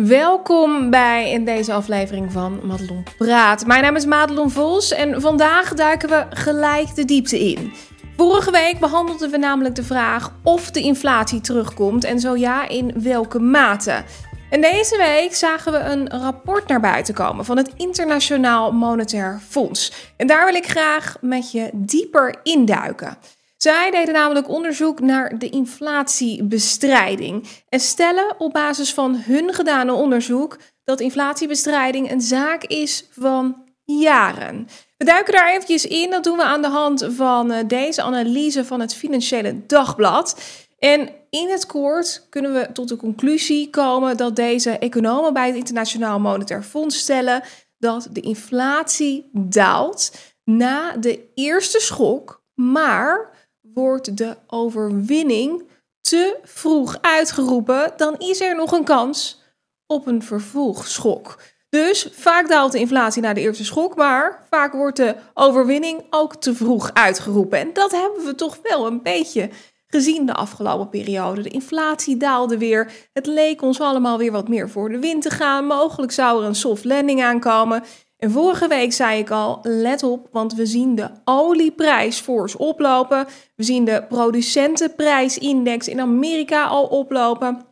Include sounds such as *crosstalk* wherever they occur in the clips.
Welkom bij in deze aflevering van Madelon Praat. Mijn naam is Madelon Vos en vandaag duiken we gelijk de diepte in. Vorige week behandelden we namelijk de vraag of de inflatie terugkomt en zo ja, in welke mate. En deze week zagen we een rapport naar buiten komen van het Internationaal Monetair Fonds. En daar wil ik graag met je dieper induiken. Zij deden namelijk onderzoek naar de inflatiebestrijding en stellen op basis van hun gedane onderzoek dat inflatiebestrijding een zaak is van jaren. We duiken daar eventjes in. Dat doen we aan de hand van eh, deze analyse van het Financiële Dagblad. En in het kort kunnen we tot de conclusie komen dat deze economen bij het Internationaal Monetair Fonds stellen dat de inflatie daalt na de eerste schok, maar wordt de overwinning te vroeg uitgeroepen, dan is er nog een kans op een vervolgschok. Dus vaak daalt de inflatie na de eerste schok, maar vaak wordt de overwinning ook te vroeg uitgeroepen. En dat hebben we toch wel een beetje gezien de afgelopen periode. De inflatie daalde weer. Het leek ons allemaal weer wat meer voor de wind te gaan. Mogelijk zou er een soft landing aankomen. En vorige week zei ik al, let op, want we zien de olieprijs fors oplopen. We zien de producentenprijsindex in Amerika al oplopen.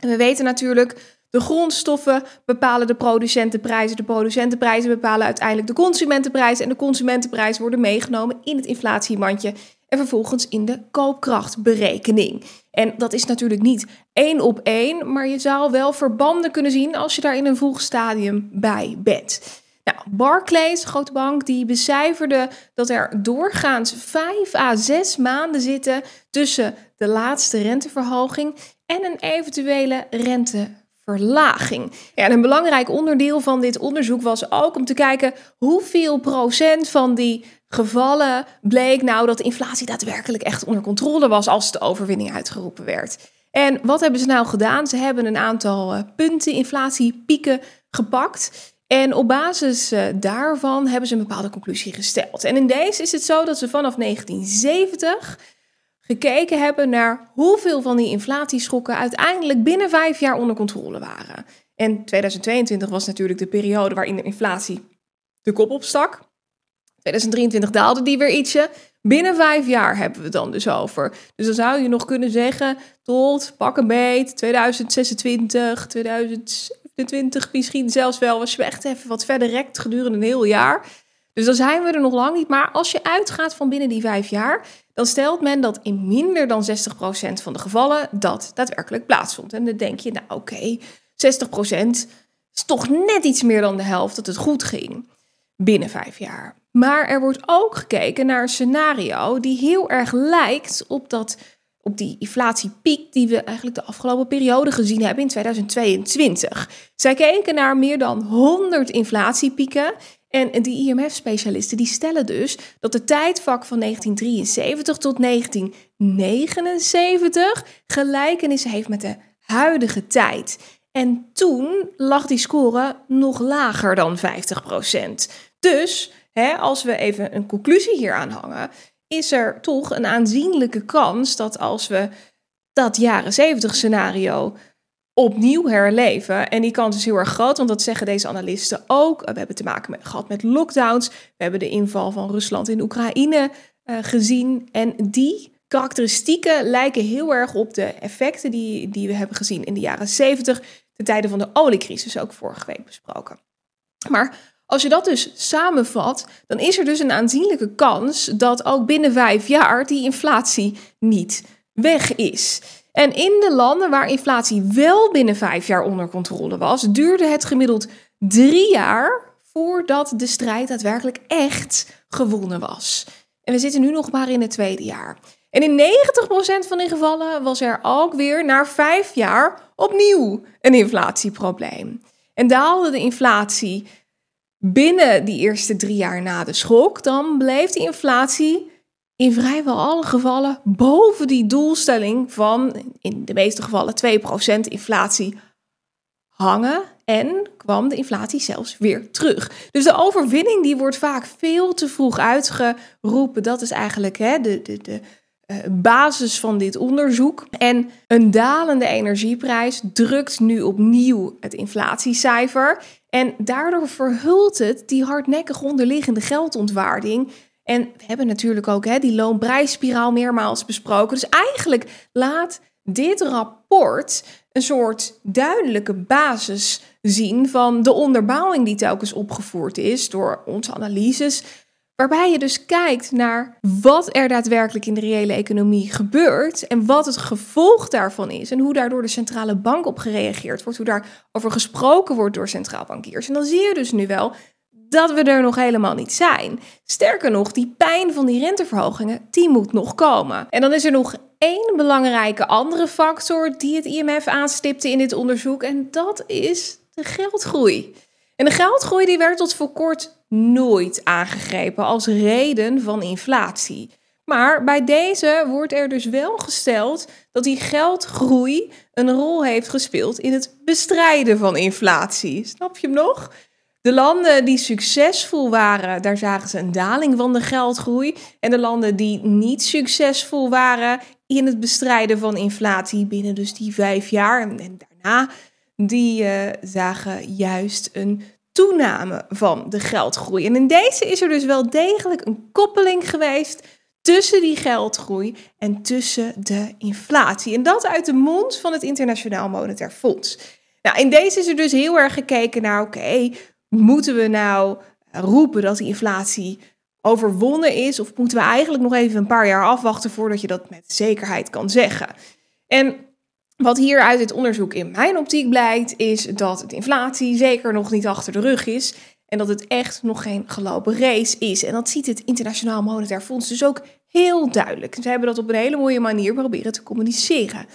En we weten natuurlijk, de grondstoffen bepalen de producentenprijzen. De producentenprijzen bepalen uiteindelijk de consumentenprijzen. En de consumentenprijzen worden meegenomen in het inflatiemandje en vervolgens in de koopkrachtberekening. En dat is natuurlijk niet één op één, maar je zou wel verbanden kunnen zien als je daar in een vroeg stadium bij bent. Nou, Barclays, grote bank, die becijferde dat er doorgaans 5 à 6 maanden zitten tussen de laatste renteverhoging en een eventuele renteverlaging. En een belangrijk onderdeel van dit onderzoek was ook om te kijken hoeveel procent van die gevallen bleek nou dat de inflatie daadwerkelijk echt onder controle was als de overwinning uitgeroepen werd. En wat hebben ze nou gedaan? Ze hebben een aantal uh, punten, inflatiepieken gepakt. En op basis uh, daarvan hebben ze een bepaalde conclusie gesteld. En in deze is het zo dat ze vanaf 1970 gekeken hebben naar hoeveel van die inflatieschokken uiteindelijk binnen vijf jaar onder controle waren. En 2022 was natuurlijk de periode waarin de inflatie de kop opstak. 2023 daalde die weer ietsje. Binnen vijf jaar hebben we het dan dus over. Dus dan zou je nog kunnen zeggen tot pak een beet 2026, 2027 misschien zelfs wel. Als je echt even wat verder rekt gedurende een heel jaar. Dus dan zijn we er nog lang niet. Maar als je uitgaat van binnen die vijf jaar, dan stelt men dat in minder dan 60% van de gevallen dat daadwerkelijk plaatsvond. En dan denk je, nou oké, 60% is toch net iets meer dan de helft dat het goed ging binnen vijf jaar. Maar er wordt ook gekeken naar een scenario die heel erg lijkt op, dat, op die inflatiepiek die we eigenlijk de afgelopen periode gezien hebben in 2022. Zij keken naar meer dan 100 inflatiepieken. En die IMF-specialisten die stellen dus dat de tijdvak van 1973 tot 1979 gelijkenissen heeft met de huidige tijd. En toen lag die score nog lager dan 50%. Dus hè, als we even een conclusie hier aan hangen, is er toch een aanzienlijke kans dat als we dat jaren 70 scenario opnieuw herleven. En die kans is heel erg groot, want dat zeggen deze analisten ook. We hebben te maken gehad met lockdowns. We hebben de inval van Rusland in Oekraïne uh, gezien. En die karakteristieken lijken heel erg op de effecten die, die we hebben gezien in de jaren 70, ten tijde van de oliecrisis, ook vorige week besproken. Maar als je dat dus samenvat, dan is er dus een aanzienlijke kans dat ook binnen vijf jaar die inflatie niet weg is. En in de landen waar inflatie wel binnen vijf jaar onder controle was, duurde het gemiddeld drie jaar voordat de strijd daadwerkelijk echt gewonnen was. En we zitten nu nog maar in het tweede jaar. En in 90% van die gevallen was er ook weer na vijf jaar opnieuw een inflatieprobleem. En daalde de inflatie binnen die eerste drie jaar na de schok, dan bleef die inflatie in vrijwel alle gevallen boven die doelstelling van in de meeste gevallen 2% inflatie hangen en kwam de inflatie zelfs weer terug. Dus de overwinning die wordt vaak veel te vroeg uitgeroepen. Dat is eigenlijk hè, de, de, de, uh, basis van dit onderzoek. En een dalende energieprijs drukt nu opnieuw het inflatiecijfer. En daardoor verhult het die hardnekkig onderliggende geldontwaarding. En we hebben natuurlijk ook hè, die loonprijsspiraal meermaals besproken. Dus eigenlijk laat dit rapport een soort duidelijke basis zien van de onderbouwing die telkens opgevoerd is door onze analyses. Waarbij je dus kijkt naar wat er daadwerkelijk in de reële economie gebeurt en wat het gevolg daarvan is en hoe daardoor de centrale bank op gereageerd wordt, hoe daarover gesproken wordt door centraal bankiers. En dan zie je dus nu wel dat we er nog helemaal niet zijn. Sterker nog, die pijn van die renteverhogingen, die moet nog komen. En dan is er nog één belangrijke andere factor die het IMF aanstipte in dit onderzoek en dat is de geldgroei. En de geldgroei die werd tot voor kort nooit aangegrepen als reden van inflatie. Maar bij deze wordt er dus wel gesteld dat die geldgroei een rol heeft gespeeld in het bestrijden van inflatie. Snap je hem nog? De landen die succesvol waren, daar zagen ze een daling van de geldgroei. En de landen die niet succesvol waren in het bestrijden van inflatie binnen dus die vijf jaar en, daarna, die uh, zagen juist een toename van de geldgroei. En in deze is er dus wel degelijk een koppeling geweest tussen die geldgroei en tussen de inflatie. En dat uit de mond van het Internationaal Monetair Fonds. Nou, in deze is er dus heel erg gekeken naar, oké, moeten we nou roepen dat die inflatie overwonnen is? Of moeten we eigenlijk nog even een paar jaar afwachten voordat je dat met zekerheid kan zeggen? En wat hier uit dit onderzoek in mijn optiek blijkt, is dat de inflatie zeker nog niet achter de rug is. En dat het echt nog geen gelopen race is. En dat ziet het Internationaal Monetair Fonds dus ook heel duidelijk. Ze hebben dat op een hele mooie manier proberen te communiceren.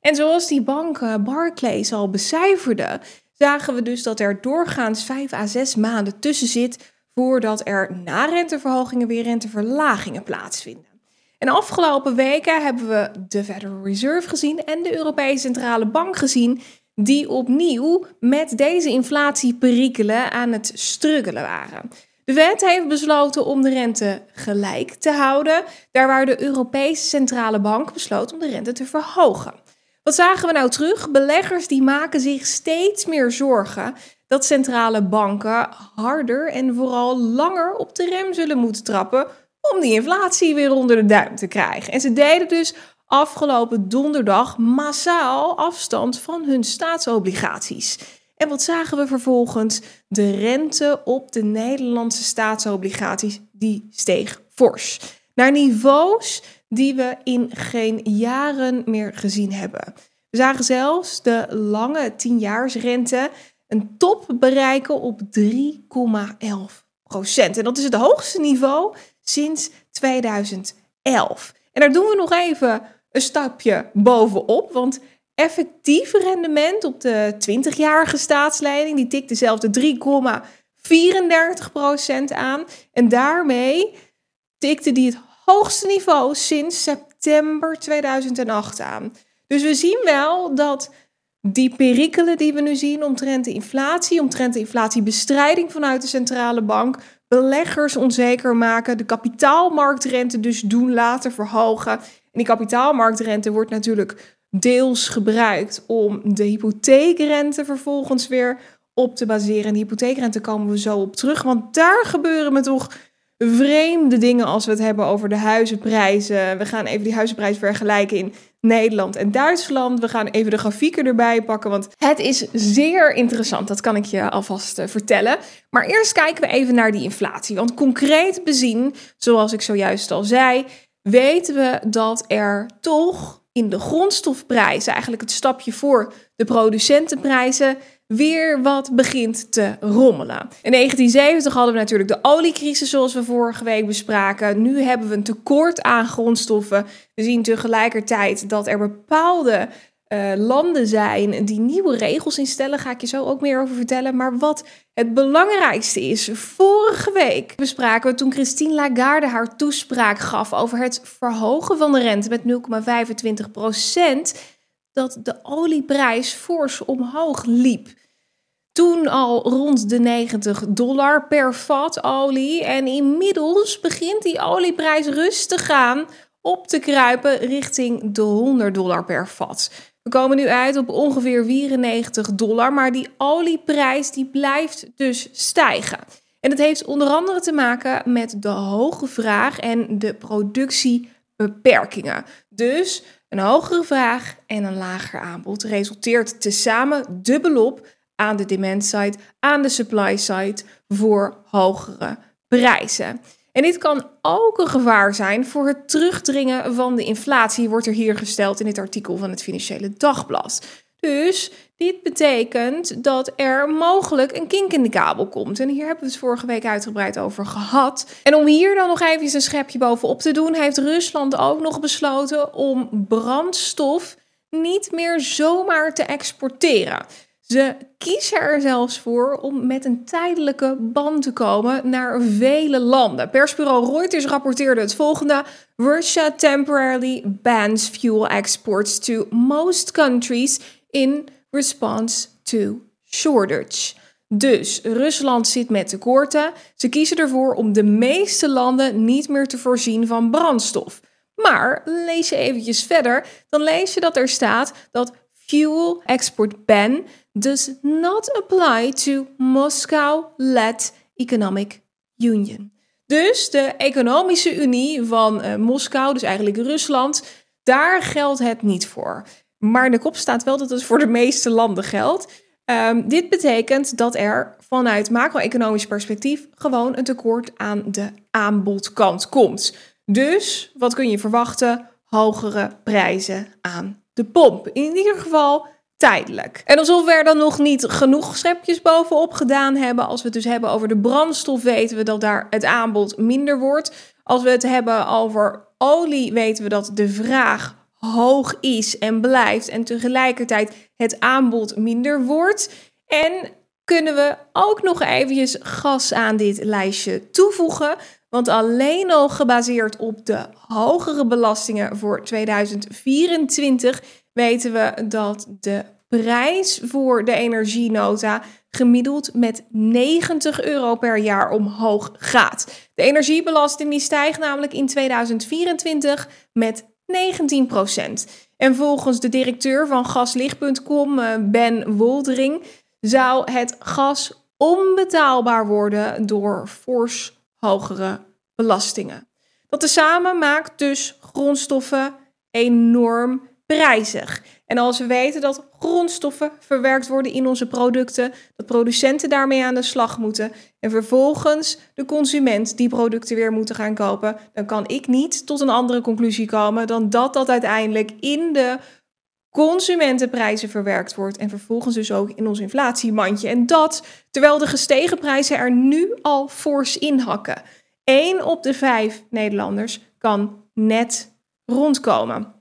En zoals die bank Barclays al becijferde, zagen we dus dat er doorgaans vijf à zes maanden tussen zit voordat er na renteverhogingen weer renteverlagingen plaatsvinden. En afgelopen weken hebben we de Federal Reserve gezien en de Europese Centrale Bank gezien, die opnieuw met deze inflatieperikelen aan het struggelen waren. De wet heeft besloten om de rente gelijk te houden, daar waar de Europese Centrale Bank besloot om de rente te verhogen. Wat zagen we nou terug? Beleggers die maken zich steeds meer zorgen dat centrale banken harder en vooral langer op de rem zullen moeten trappen om die inflatie weer onder de duim te krijgen. En ze deden dus afgelopen donderdag massaal afstand van hun staatsobligaties. En wat zagen we vervolgens? De rente op de Nederlandse staatsobligaties die steeg fors. Naar niveaus die we in geen jaren meer gezien hebben. We zagen zelfs de lange 10-jaarsrente een top bereiken op 3,11 procent. En dat is het hoogste niveau sinds 2011. En daar doen we nog even een stapje bovenop, want effectief rendement op de 20-jarige staatsleiding, die tikt dezelfde 3,34% aan. En daarmee tikte die het hoogste niveau sinds september 2008 aan. Dus we zien wel dat die perikelen die we nu zien omtrent de inflatie, omtrent de inflatiebestrijding vanuit de centrale bank, beleggers onzeker maken, de kapitaalmarktrente dus doen laten verhogen. En die kapitaalmarktrente wordt natuurlijk deels gebruikt om de hypotheekrente vervolgens weer op te baseren. En die hypotheekrente komen we zo op terug, want daar gebeuren me toch vreemde dingen als we het hebben over de huizenprijzen. We gaan even die huizenprijs vergelijken in Nederland en Duitsland. We gaan even de grafieken erbij pakken, want het is zeer interessant. Dat kan ik je alvast uh, vertellen. Maar eerst kijken we even naar die inflatie. Want concreet bezien, zoals ik zojuist al zei, weten we dat er toch in de grondstofprijzen, eigenlijk het stapje voor de producentenprijzen, weer wat begint te rommelen. In 1970 hadden we natuurlijk de oliecrisis, zoals we vorige week bespraken. Nu hebben we een tekort aan grondstoffen. We zien tegelijkertijd dat er bepaalde uh, landen zijn die nieuwe regels instellen. Ga ik je zo ook meer over vertellen. Maar wat het belangrijkste is, vorige week bespraken we toen Christine Lagarde haar toespraak gaf over het verhogen van de rente met 0,25 procent dat de olieprijs fors omhoog liep. Toen al rond de 90 dollar per vat olie. En inmiddels begint die olieprijs rustig gaan op te kruipen richting de 100 dollar per vat. We komen nu uit op ongeveer 94 dollar, maar die olieprijs die blijft dus stijgen. En dat heeft onder andere te maken met de hoge vraag en de productiebeperkingen. Dus een hogere vraag en een lager aanbod resulteert tezamen dubbelop aan de demand side, aan de supply side voor hogere prijzen. En dit kan ook een gevaar zijn voor het terugdringen van de inflatie, wordt er hier gesteld in dit artikel van het Financiële Dagblad. Dus dit betekent dat er mogelijk een kink in de kabel komt. En hier hebben we het vorige week uitgebreid over gehad. En om hier dan nog even een schepje bovenop te doen, heeft Rusland ook nog besloten om brandstof niet meer zomaar te exporteren. Ze kiezen er zelfs voor om met een tijdelijke ban te komen naar vele landen. Persbureau Reuters rapporteerde het volgende: Russia temporarily bans fuel exports to most countries in response to shortage. Dus Rusland zit met tekorten. Ze kiezen ervoor om de meeste landen niet meer te voorzien van brandstof. Maar lees je eventjes verder, dan lees je dat er staat dat fuel export ban does not apply to Moscow-led Economic Union. Dus de economische unie van uh, Moskou, dus eigenlijk Rusland, daar geldt het niet voor. Maar in de kop staat wel dat het voor de meeste landen geldt. Um, dit betekent dat er vanuit macro-economisch perspectief gewoon een tekort aan de aanbodkant komt. Dus wat kun je verwachten? Hogere prijzen aan de pomp. In ieder geval tijdelijk. En alsof we er dan nog niet genoeg schepjes bovenop gedaan hebben. Als we het dus hebben over de brandstof, weten we dat daar het aanbod minder wordt. Als we het hebben over olie, weten we dat de vraag hoog is en blijft en tegelijkertijd het aanbod minder wordt. En kunnen we ook nog eventjes gas aan dit lijstje toevoegen. Want alleen al gebaseerd op de hogere belastingen voor 2024 weten we dat de prijs voor de energienota gemiddeld met 90 euro per jaar omhoog gaat. De energiebelasting stijgt namelijk in 2024 met 19% En volgens de directeur van gaslicht.com, eh, Ben Woldering, zou het gas onbetaalbaar worden door fors hogere belastingen. Dat tezamen maakt dus grondstoffen enorm prijzig. En als we weten dat grondstoffen verwerkt worden in onze producten, dat producenten daarmee aan de slag moeten en vervolgens de consument die producten weer moeten gaan kopen, dan kan ik niet tot een andere conclusie komen dan dat dat uiteindelijk in de consumentenprijzen verwerkt wordt en vervolgens dus ook in ons inflatiemandje. En dat terwijl de gestegen prijzen er nu al fors inhakken. 1 op de 5 Nederlanders kan net rondkomen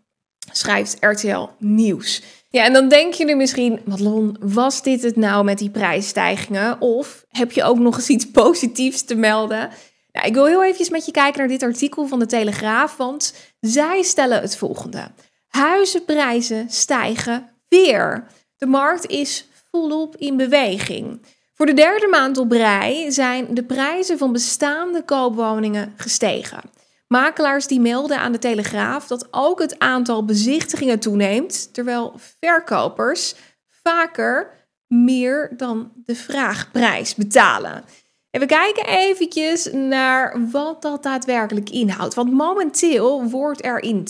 schrijft RTL Nieuws. Ja, en dan denk je nu misschien, Madelon, was dit het nou met die prijsstijgingen? Of heb je ook nog eens iets positiefs te melden? Nou, ik wil heel even met je kijken naar dit artikel van de Telegraaf, want zij stellen het volgende. Huizenprijzen stijgen weer. De markt is volop in beweging. Voor de derde maand op rij zijn de prijzen van bestaande koopwoningen gestegen. Makelaars die melden aan de Telegraaf dat ook het aantal bezichtigingen toeneemt, terwijl verkopers vaker meer dan de vraagprijs betalen. En we kijken eventjes naar wat dat daadwerkelijk inhoudt. Want momenteel wordt er in 42%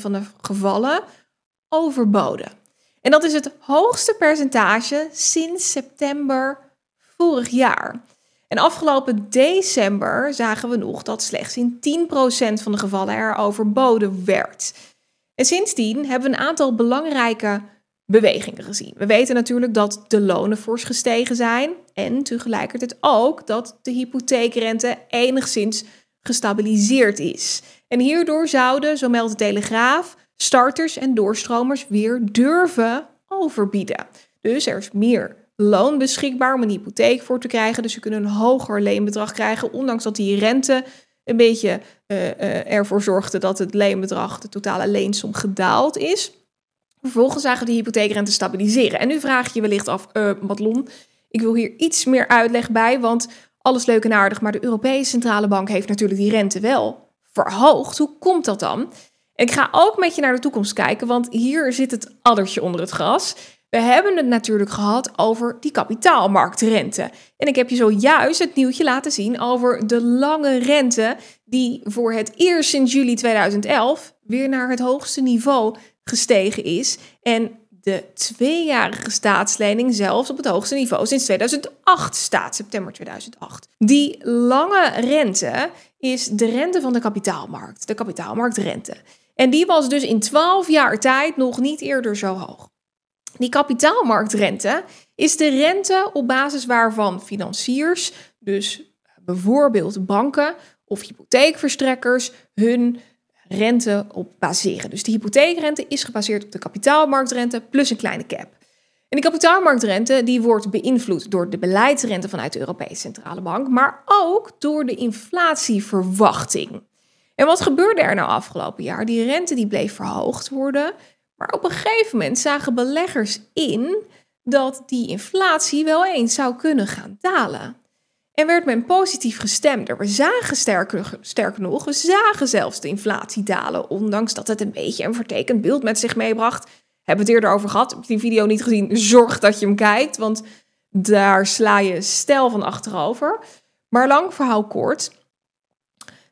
van de gevallen overboden. En dat is het hoogste percentage sinds september vorig jaar. En afgelopen december zagen we nog dat slechts in 10% van de gevallen er overboden werd. En sindsdien hebben we een aantal belangrijke bewegingen gezien. We weten natuurlijk dat de lonen fors gestegen zijn en tegelijkertijd ook dat de hypotheekrente enigszins gestabiliseerd is. En hierdoor zouden, zo meldt de Telegraaf, starters en doorstromers weer durven overbieden. Dus er is meer loon beschikbaar om een hypotheek voor te krijgen. Dus ze kunnen een hoger leenbedrag krijgen, ondanks dat die rente een beetje uh, uh, ervoor zorgde dat het leenbedrag, de totale leensom, gedaald is. Vervolgens zagen de hypotheekrente stabiliseren. En nu vraag je je wellicht af, uh, Madelon, ik wil hier iets meer uitleg bij, want alles leuk en aardig, maar de Europese Centrale Bank heeft natuurlijk die rente wel verhoogd. Hoe komt dat dan? Ik ga ook met je naar de toekomst kijken, want hier zit het addertje onder het gras. We hebben het natuurlijk gehad over die kapitaalmarktrente. En ik heb je zojuist het nieuwtje laten zien over de lange rente, die voor het eerst sinds juli 2011 weer naar het hoogste niveau gestegen is. En de tweejarige staatslening zelfs op het hoogste niveau sinds 2008 staat, september 2008. Die lange rente is de rente van de kapitaalmarkt, de kapitaalmarktrente. En die was dus in 12 jaar tijd nog niet eerder zo hoog. Die kapitaalmarktrente is de rente op basis waarvan financiers, dus bijvoorbeeld banken of hypotheekverstrekkers, hun rente op baseren. Dus de hypotheekrente is gebaseerd op de kapitaalmarktrente plus een kleine cap. En die kapitaalmarktrente die wordt beïnvloed door de beleidsrente vanuit de Europese Centrale Bank, maar ook door de inflatieverwachting. En wat gebeurde er nou afgelopen jaar? Die rente die bleef verhoogd worden, maar op een gegeven moment zagen beleggers in dat die inflatie wel eens zou kunnen gaan dalen. En werd men positief gestemd. We zagen sterker, sterker nog, we zagen zelfs de inflatie dalen. Ondanks dat het een beetje een vertekend beeld met zich meebracht. Hebben we het eerder over gehad. Heb je die video niet gezien? Zorg dat je hem kijkt. Want daar sla je stijl van achterover. Maar lang verhaal kort.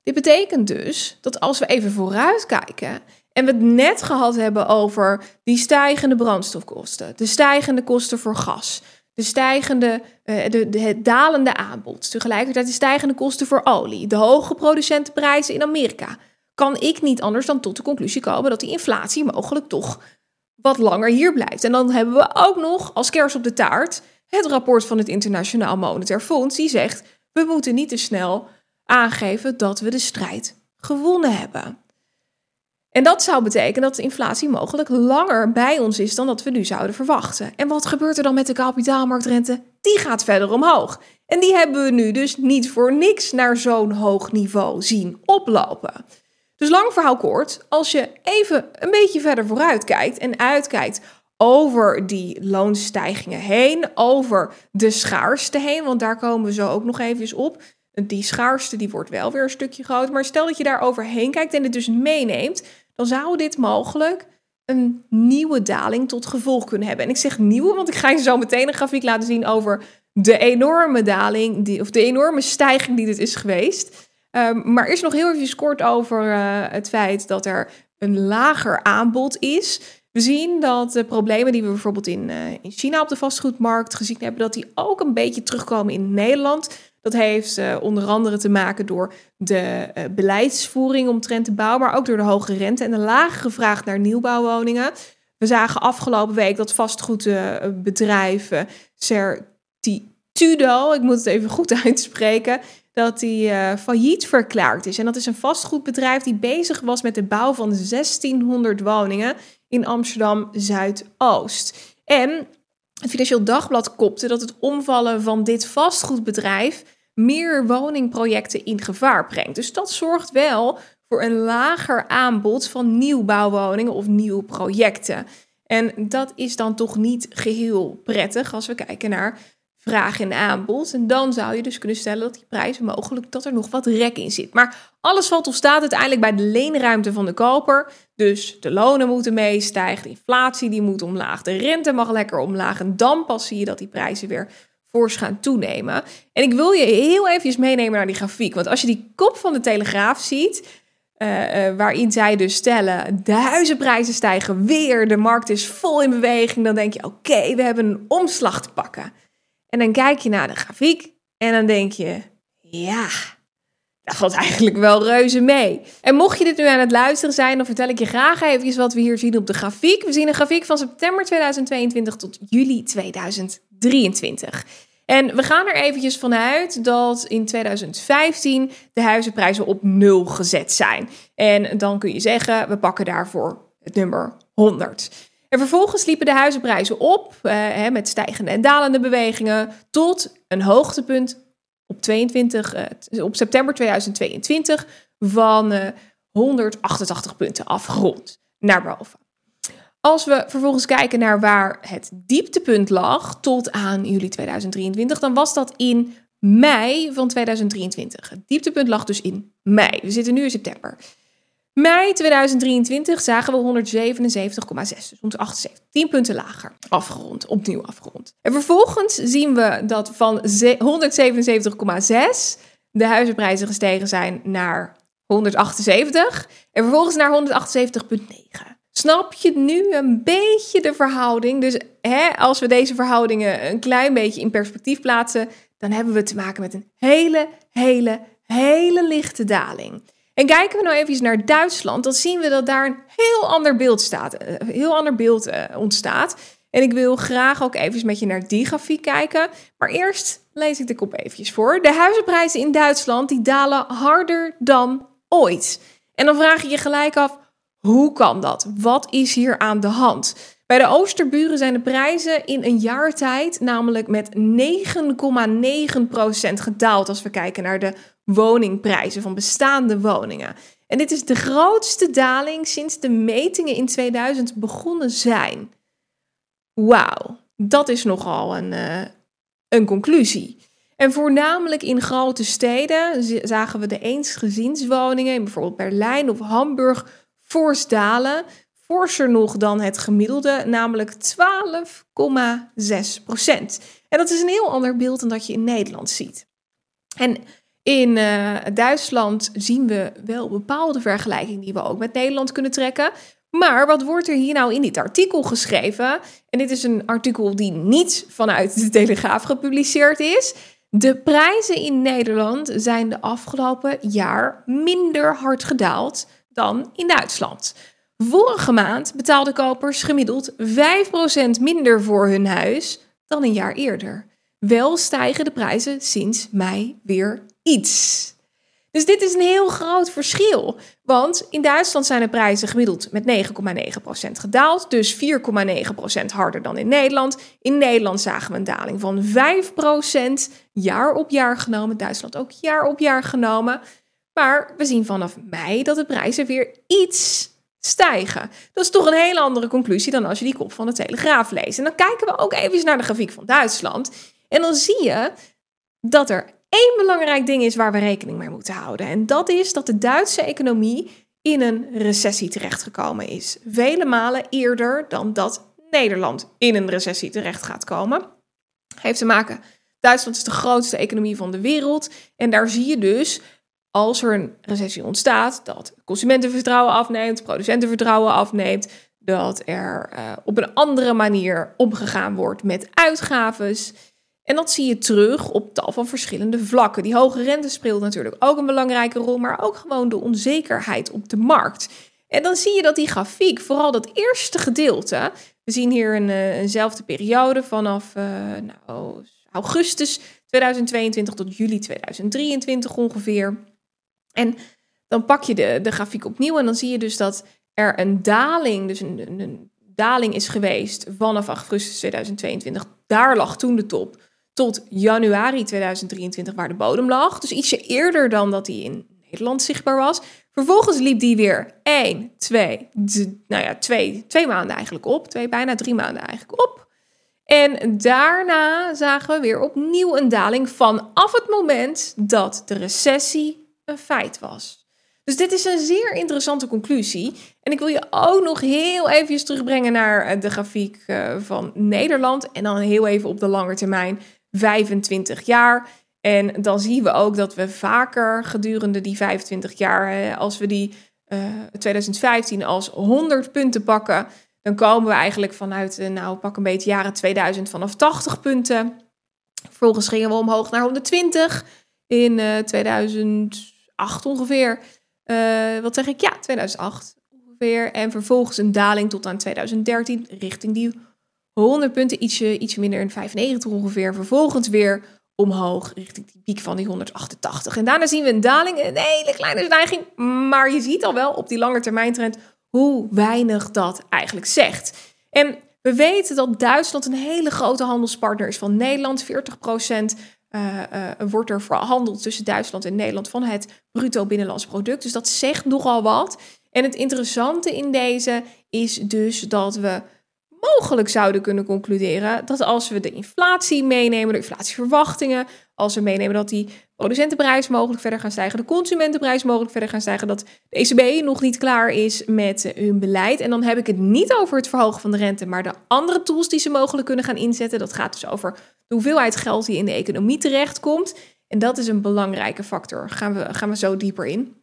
Dit betekent dus dat als we even vooruit kijken en we het net gehad hebben over die stijgende brandstofkosten, de stijgende kosten voor gas, de stijgende, uh, de, de, het dalende aanbod, tegelijkertijd de stijgende kosten voor olie, de hoge producentenprijzen in Amerika, kan ik niet anders dan tot de conclusie komen dat die inflatie mogelijk toch wat langer hier blijft. En dan hebben we ook nog als kers op de taart het rapport van het Internationaal Monetair Fonds, die zegt we moeten niet te snel aangeven dat we de strijd gewonnen hebben. En dat zou betekenen dat de inflatie mogelijk langer bij ons is dan dat we nu zouden verwachten. En wat gebeurt er dan met de kapitaalmarktrente? Die gaat verder omhoog. En die hebben we nu dus niet voor niks naar zo'n hoog niveau zien oplopen. Dus lang verhaal kort, als je even een beetje verder vooruit kijkt en uitkijkt over die loonstijgingen heen, over de schaarste heen, want daar komen we zo ook nog even op. Die schaarste die wordt wel weer een stukje groter, maar stel dat je daar overheen kijkt en het dus meeneemt, dan zou dit mogelijk een nieuwe daling tot gevolg kunnen hebben. En ik zeg nieuwe, want ik ga je zo meteen een grafiek laten zien over de enorme daling, die, of de enorme stijging die dit is geweest. Um, maar eerst nog heel even kort over uh, het feit dat er een lager aanbod is. We zien dat de problemen die we bijvoorbeeld in, uh, in China op de vastgoedmarkt gezien hebben, dat die ook een beetje terugkomen in Nederland. Dat heeft uh, onder andere te maken door de uh, beleidsvoering omtrent de bouw, maar ook door de hoge rente en de lagere vraag naar nieuwbouwwoningen. We zagen afgelopen week dat vastgoedbedrijf uh, Certitudo, ik moet het even goed *laughs* uitspreken, dat die failliet verklaard is. En dat is een vastgoedbedrijf die bezig was met de bouw van 1600 woningen in Amsterdam Zuidoost. En het Financieel Dagblad kopte dat het omvallen van dit vastgoedbedrijf meer woningprojecten in gevaar brengt. Dus dat zorgt wel voor een lager aanbod van nieuwbouwwoningen of nieuwe projecten. En dat is dan toch niet geheel prettig als we kijken naar vraag en aanbod. En dan zou je dus kunnen stellen dat die prijzen mogelijk dat er nog wat rek in zit. Maar alles valt of staat uiteindelijk bij de leenruimte van de koper. Dus de lonen moeten meestijgen, de inflatie die moet omlaag, de rente mag lekker omlaag. En dan pas zie je dat die prijzen weer fors gaan toenemen. En ik wil je heel even meenemen naar die grafiek. Want als je die kop van de Telegraaf ziet, uh, uh, waarin zij dus stellen: de huizenprijzen stijgen weer, de markt is vol in beweging, dan denk je: oké, we hebben een omslag te pakken. En dan kijk je naar de grafiek en dan denk je: ja, dat valt eigenlijk wel reuze mee. En mocht je dit nu aan het luisteren zijn, dan vertel ik je graag even wat we hier zien op de grafiek. We zien een grafiek van september 2022 tot juli 2023. En we gaan er eventjes vanuit dat in 2015 de huizenprijzen op nul gezet zijn. En dan kun je zeggen, we pakken daarvoor het nummer 100. En vervolgens liepen de huizenprijzen op eh, met stijgende en dalende bewegingen tot een hoogtepunt op, 22, uh, op september 2022 van uh, eh, 188 punten afgerond naar boven. Als we vervolgens kijken naar waar het dieptepunt lag tot aan juli 2023, dan was dat in mei van 2023. Het dieptepunt lag dus in mei. We zitten nu in september. Mei 2023 zagen we 177,6, dus 178, 10 punten lager. Afgerond, opnieuw afgerond. En vervolgens zien we dat van 177,6 de huizenprijzen gestegen zijn naar 178 en vervolgens naar 178,9. Snap je nu een beetje de verhouding? Dus hè, als we deze verhoudingen een klein beetje in perspectief plaatsen, dan hebben we te maken met een hele, hele, hele lichte daling. En kijken we nou even naar Duitsland, dan zien we dat daar een heel ander beeld, staat, een eh, heel ander beeld uh, ontstaat. En ik wil graag ook even met je naar die grafiek kijken. Maar eerst lees ik de kop eventjes voor. De huizenprijzen in Duitsland die dalen harder dan ooit. En dan vraag je je gelijk af, hoe kan dat? Wat is hier aan de hand? Bij de Oosterburen zijn de prijzen in een jaar tijd namelijk met 9,9% gedaald als we kijken naar de woningprijzen van bestaande woningen. En dit is de grootste daling sinds de metingen in 2000 begonnen zijn. Wauw, dat is nogal een, uh, een conclusie. En voornamelijk in grote steden zagen we de eensgezinswoningen in bijvoorbeeld Berlijn of Hamburg fors dalen. Forser nog dan het gemiddelde, namelijk 12,6 procent. En dat is een heel ander beeld dan dat je in Nederland ziet. En in uh, Duitsland zien we wel bepaalde vergelijkingen die we ook met Nederland kunnen trekken. Maar wat wordt er hier nou in dit artikel geschreven? En dit is een artikel die niet vanuit de Telegraaf gepubliceerd is. De prijzen in Nederland zijn de afgelopen jaar minder hard gedaald dan in Duitsland. Vorige maand betaalden kopers gemiddeld 5% minder voor hun huis dan een jaar eerder. Wel stijgen de prijzen sinds mei weer iets. Dus dit is een heel groot verschil. Want in Duitsland zijn de prijzen gemiddeld met 9,9% gedaald. Dus 4,9% harder dan in Nederland. In Nederland zagen we een daling van 5% jaar op jaar genomen. Duitsland ook jaar op jaar genomen. Maar we zien vanaf mei dat de prijzen weer iets stijgen. Dat is toch een hele andere conclusie dan als je die kop van de Telegraaf leest. En dan kijken we ook even naar de grafiek van Duitsland. En dan zie je dat er één belangrijk ding is waar we rekening mee moeten houden. En dat is dat de Duitse economie in een recessie terechtgekomen is. Vele malen eerder dan dat Nederland in een recessie terecht gaat komen. Heeft te maken, Duitsland is de grootste economie van de wereld. En daar zie je dus, als er een recessie ontstaat, dat consumentenvertrouwen afneemt, producentenvertrouwen afneemt, dat er uh, op een andere manier omgegaan wordt met uitgaves. En dat zie je terug op tal van verschillende vlakken. Die hoge rente speelt natuurlijk ook een belangrijke rol, maar ook gewoon de onzekerheid op de markt. En dan zie je dat die grafiek, vooral dat eerste gedeelte, we zien hier een, eh, eenzelfde periode vanaf uh, nou, augustus 2022 tot juli 2023 ongeveer. En dan pak je de, de grafiek opnieuw en dan zie je dus dat er een daling, dus een, een, een daling is geweest vanaf augustus 2022. Daar lag toen de top tot januari 2023 waar de bodem lag. Dus ietsje eerder dan dat die in Nederland zichtbaar was. Vervolgens liep die weer 1, 2, nou ja, twee, twee maanden eigenlijk op. Twee, bijna drie maanden eigenlijk op. En daarna zagen we weer opnieuw een daling vanaf het moment dat de recessie een feit was. Dus dit is een zeer interessante conclusie. En ik wil je ook nog heel even terugbrengen naar eh, de grafiek eh, van Nederland. En dan heel even op de lange termijn 25 jaar. En dan zien we ook dat we vaker gedurende die 25 jaar, als we die uh, eh, 2015 als 100 punten pakken, dan komen we eigenlijk vanuit, uh, nou pak een beetje jaren 2000 vanaf 80 punten. Vervolgens gingen we omhoog naar 120 in uh, eh, 2008 ongeveer. wat zeg ik? Ja, 2008 ongeveer. En vervolgens een daling tot aan 2013 richting die 100 punten, ietsje, ietsje minder in 95 ongeveer. Vervolgens weer omhoog richting die piek van die 188. En daarna zien we een daling, een hele kleine stijging. Maar je ziet al wel op die lange termijn trend hoe weinig dat eigenlijk zegt. En we weten dat Duitsland een hele grote handelspartner is van Nederland. 40 procent uh, uh, wordt er verhandeld tussen Duitsland en Nederland van het bruto binnenlands product. Dus dat zegt nogal wat. En het interessante in deze is dus dat we mogelijk zouden kunnen concluderen dat als we de inflatie meenemen, de inflatieverwachtingen, als we meenemen dat die producentenprijs mogelijk verder gaan stijgen, de consumentenprijs mogelijk verder gaan stijgen, dat de ECB nog niet klaar is met hun beleid. En dan heb ik het niet over het verhogen van de rente, maar de andere tools die ze mogelijk kunnen gaan inzetten. Dat gaat dus over de hoeveelheid geld die in de economie terechtkomt. En dat is een belangrijke factor. Gaan we, gaan we zo dieper in.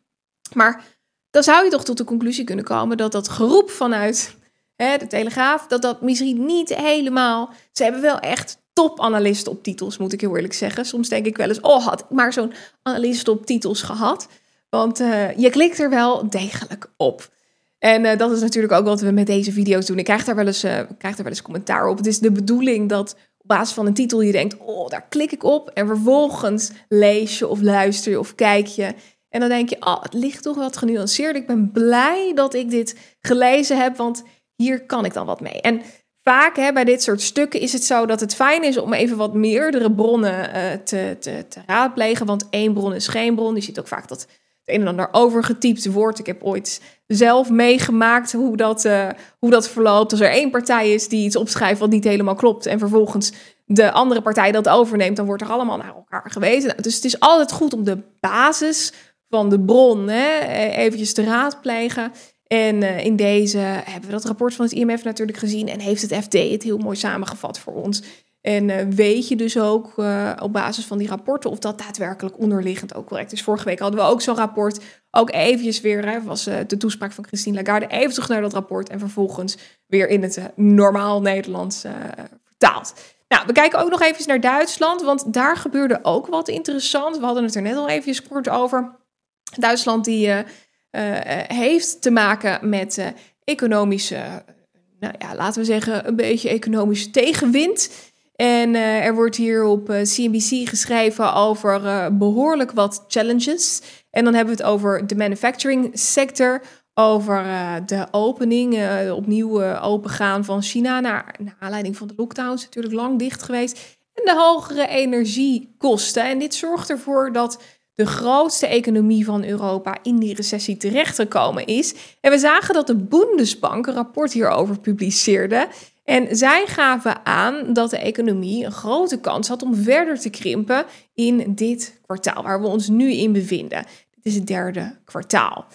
Maar dan zou je toch tot de conclusie kunnen komen dat dat geroep vanuit de Telegraaf, dat dat misschien niet helemaal. Ze hebben wel echt topanalisten op titels, moet ik heel eerlijk zeggen. Soms denk ik wel eens, oh, had ik maar zo'n analist op titels gehad. Want uh, je klikt er wel degelijk op. En uh, dat is natuurlijk ook wat we met deze video's doen. Ik krijg daar wel eens, uh, krijg daar wel eens commentaar op. Het is de bedoeling dat op basis van een titel je denkt, oh, daar klik ik op. En vervolgens lees je of luister je of kijk je. En dan denk je, oh, het ligt toch wat genuanceerd. Ik ben blij dat ik dit gelezen heb, want hier kan ik dan wat mee. En vaak hè, bij dit soort stukken is het zo dat het fijn is om even wat meerdere bronnen uh, te, te, te, raadplegen. Want één bron is geen bron. Je ziet ook vaak dat het een en ander overgetypt wordt. Ik heb ooit zelf meegemaakt hoe dat, uh, hoe dat verloopt. Als er één partij is die iets opschrijft wat niet helemaal klopt. En vervolgens de andere partij dat overneemt, dan wordt er allemaal naar elkaar gewezen. Nou, dus het is altijd goed om de basis van de bron hè, eventjes te raadplegen. En uh, in deze hebben we dat rapport van het IMF natuurlijk gezien en heeft het FD het heel mooi samengevat voor ons. En uh, weet je dus ook uh, op basis van die rapporten of dat daadwerkelijk onderliggend ook correct is. Vorige week hadden we ook zo'n rapport, ook eventjes weer, hè, was de toespraak van Christine Lagarde, even terug naar dat rapport en vervolgens weer in het normaal Nederlands vertaald. Nou, we kijken ook nog even naar Duitsland, want daar gebeurde ook wat interessant. We hadden het er net al even kort over. Duitsland die heeft te maken met economische, nou ja, laten we zeggen, een beetje economische tegenwind. En er wordt hier op CNBC geschreven over behoorlijk wat challenges. En dan hebben we het over de manufacturing sector, over de opening, opnieuw opengaan van China naar, naar aanleiding van de lockdowns, natuurlijk lang dicht geweest. En de hogere energiekosten. En dit zorgt ervoor dat de grootste economie van Europa in die recessie terechtgekomen is. En we zagen dat de Bundesbank een rapport hierover publiceerde. En zij gaven aan dat de economie een grote kans had om verder te krimpen in dit kwartaal waar we ons nu in bevinden. Dit is het derde kwartaal.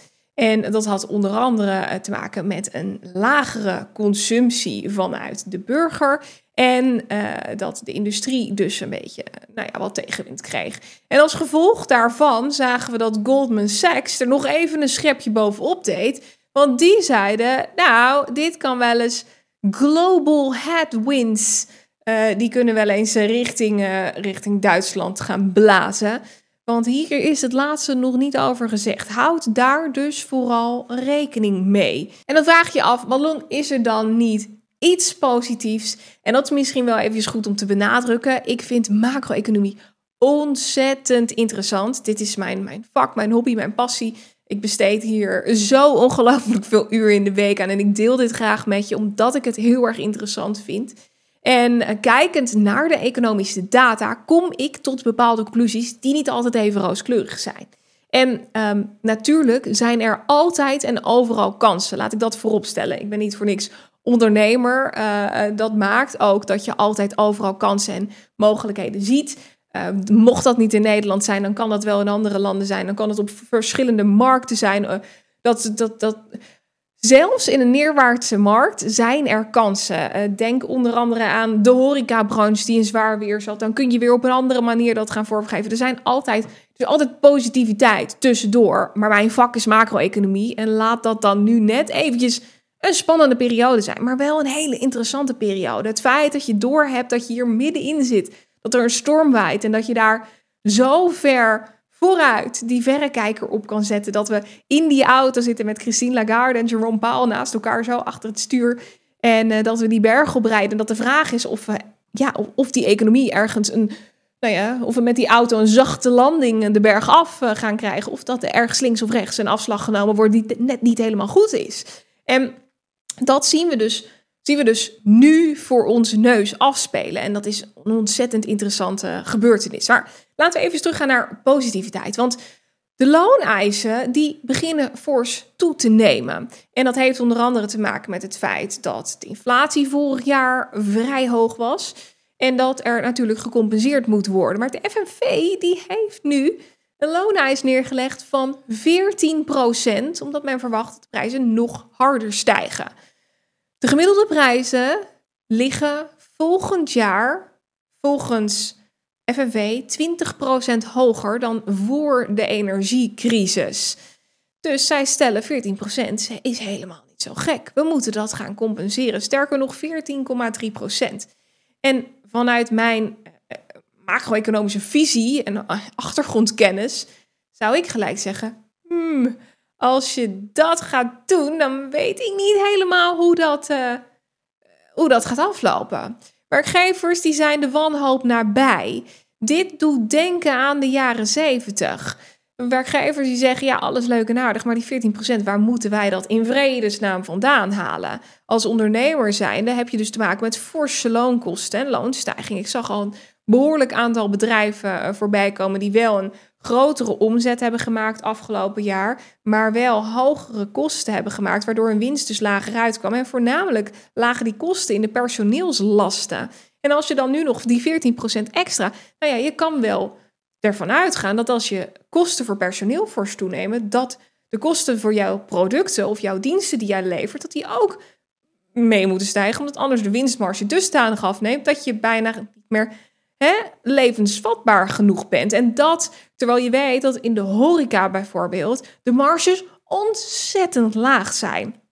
En dat had onder andere eh, te maken met een lagere consumptie vanuit de burger. En uh, dat de industrie dus een beetje nou ja, wat tegenwind kreeg. En als gevolg daarvan zagen we dat Goldman Sachs er nog even een schepje bovenop deed. Want die zeiden, nou, dit kan wel eens global headwinds. Die kunnen wel eens richting, richting Duitsland gaan blazen. Want hier is het laatste nog niet over gezegd. Houd daar dus vooral rekening mee. En dan vraag je af, waarom is er dan niet iets positiefs? En dat is misschien wel even goed om te benadrukken. Ik vind macro-economie ontzettend interessant. Dit is mijn, mijn vak, mijn hobby, mijn passie. Ik besteed hier zo ongelooflijk veel uur in de week aan. En ik deel dit graag met je, omdat ik het heel erg interessant vind. En eh, kijkend naar de economische data kom ik tot bepaalde conclusies die niet altijd even rooskleurig zijn. En um, natuurlijk zijn er altijd en overal kansen. Laat ik dat vooropstellen. Ik ben niet voor niks ondernemer. Uh, dat maakt ook dat je altijd overal kansen en mogelijkheden ziet. Uh, mocht dat niet in Nederland zijn, dan kan dat wel in andere landen zijn. Dan kan het op verschillende markten zijn. Dat, dat, dat, Zelfs in een neerwaartse markt zijn er kansen. Uh, denk onder andere aan de horecabranche die in zwaar weer zat. Dan kun je weer op een andere manier dat gaan vormgeven. Er zijn altijd, altijd positiviteit tussendoor. Maar mijn vak is macro-economie. En laat dat dan nu net eventjes een spannende periode zijn. Maar wel een hele interessante periode. Het feit dat je doorhebt dat je hier middenin zit. Dat er een storm waait en dat je daar zo ver vooruit die verrekijker op kan zetten. Dat we in die auto zitten met Christine Lagarde en Jerome Powell naast elkaar zo achter het stuur. En uh, dat we die berg oprijden. En dat de vraag is of, we, ja, of die economie ergens een. Nou ja, of we met die auto een zachte landing de berg af uh, gaan krijgen. Of dat er ergens links of rechts een afslag genomen wordt die net niet helemaal goed is. En dat zien we dus zien we dus nu voor onze neus afspelen. En dat is een ontzettend interessante gebeurtenis. Maar laten we even teruggaan naar positiviteit. Want De looneisen die beginnen fors toe te nemen. En dat heeft onder andere te maken met het feit dat de inflatie vorig jaar vrij hoog was. En dat er natuurlijk gecompenseerd moet worden. Maar de FNV die heeft nu een looneis neergelegd van 14%, omdat men verwacht dat de prijzen nog harder stijgen. De gemiddelde prijzen liggen volgend jaar volgens FNV 20% hoger dan voor de energiecrisis. Dus zij stellen 14% is helemaal niet zo gek. We moeten dat gaan compenseren. Sterker nog 14,3%. En vanuit mijn eh, macro-economische visie en achtergrondkennis zou ik gelijk zeggen: hmm, als je dat gaat doen, dan weet ik niet helemaal hoe dat, uh, hoe dat gaat aflopen. Werkgevers die zijn de wanhoop nabij. Dit doet denken aan de jaren 70. Werkgevers die zeggen, ja, alles leuk en aardig, maar die 14%, waar moeten wij dat in vredesnaam vandaan halen? Als ondernemer zijnde heb je dus te maken met forse loonkosten en loonstijging. Ik zag al een behoorlijk aantal bedrijven eh, voorbij komen die wel een grotere omzet hebben gemaakt afgelopen jaar, maar wel hogere kosten hebben gemaakt, waardoor hun winst dus lager uitkwam. En voornamelijk lagen die kosten in de personeelslasten. En als je dan nu nog die 14% extra, nou ja, je kan wel ervan uitgaan dat als je kosten voor personeel fors toenemen, dat de kosten voor jouw producten of jouw diensten die jij levert, dat die ook mee moeten stijgen, omdat anders de winstmarge dusdanig afneemt dat je bijna niet meer hè, levensvatbaar genoeg bent. En dat terwijl je weet dat in de horeca bijvoorbeeld de marges ontzettend laag zijn.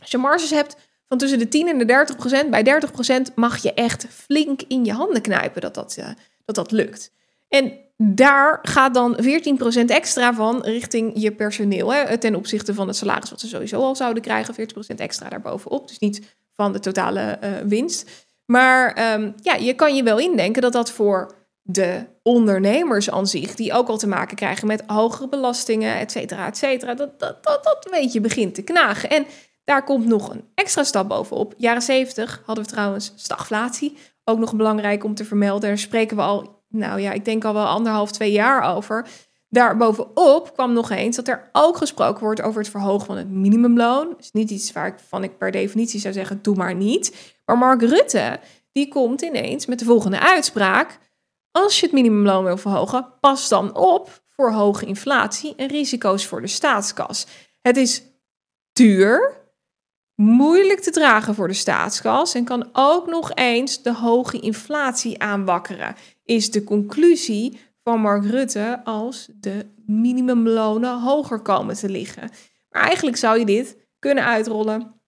Als je marges hebt van tussen de 10 en de 30 procent, bij 30 procent mag je echt flink in je handen knijpen dat dat, uh, dat, dat lukt. En daar gaat dan 14% extra van richting je personeel. Hè, ten opzichte van het salaris wat ze sowieso al zouden krijgen. 40% extra daarbovenop. Dus niet van de totale uh, winst. Maar um, ja, je kan je wel indenken dat dat voor de ondernemers aan zich, die ook al te maken krijgen met hogere belastingen, et cetera, et cetera, dat, dat, dat, dat weet je begint te knagen. En daar komt nog een extra stap bovenop. Jaren 70 hadden we trouwens stagflatie. Ook nog belangrijk om te vermelden. Daar spreken we al, nou ja, ik denk al wel anderhalf, twee jaar over. Daarbovenop kwam nog eens dat er ook gesproken wordt over het verhogen van het minimumloon. is niet iets waarvan ik per definitie zou zeggen, doe maar niet. Maar Mark Rutte, die komt ineens met de volgende uitspraak. Als je het minimumloon wil verhogen, pas dan op voor hoge inflatie en risico's voor de staatskas. Het is duur, moeilijk te dragen voor de staatskas en kan ook nog eens de hoge inflatie aanwakkeren, is de conclusie van Mark Rutte als de minimumlonen hoger komen te liggen. Maar eigenlijk zou je dit kunnen uitrollen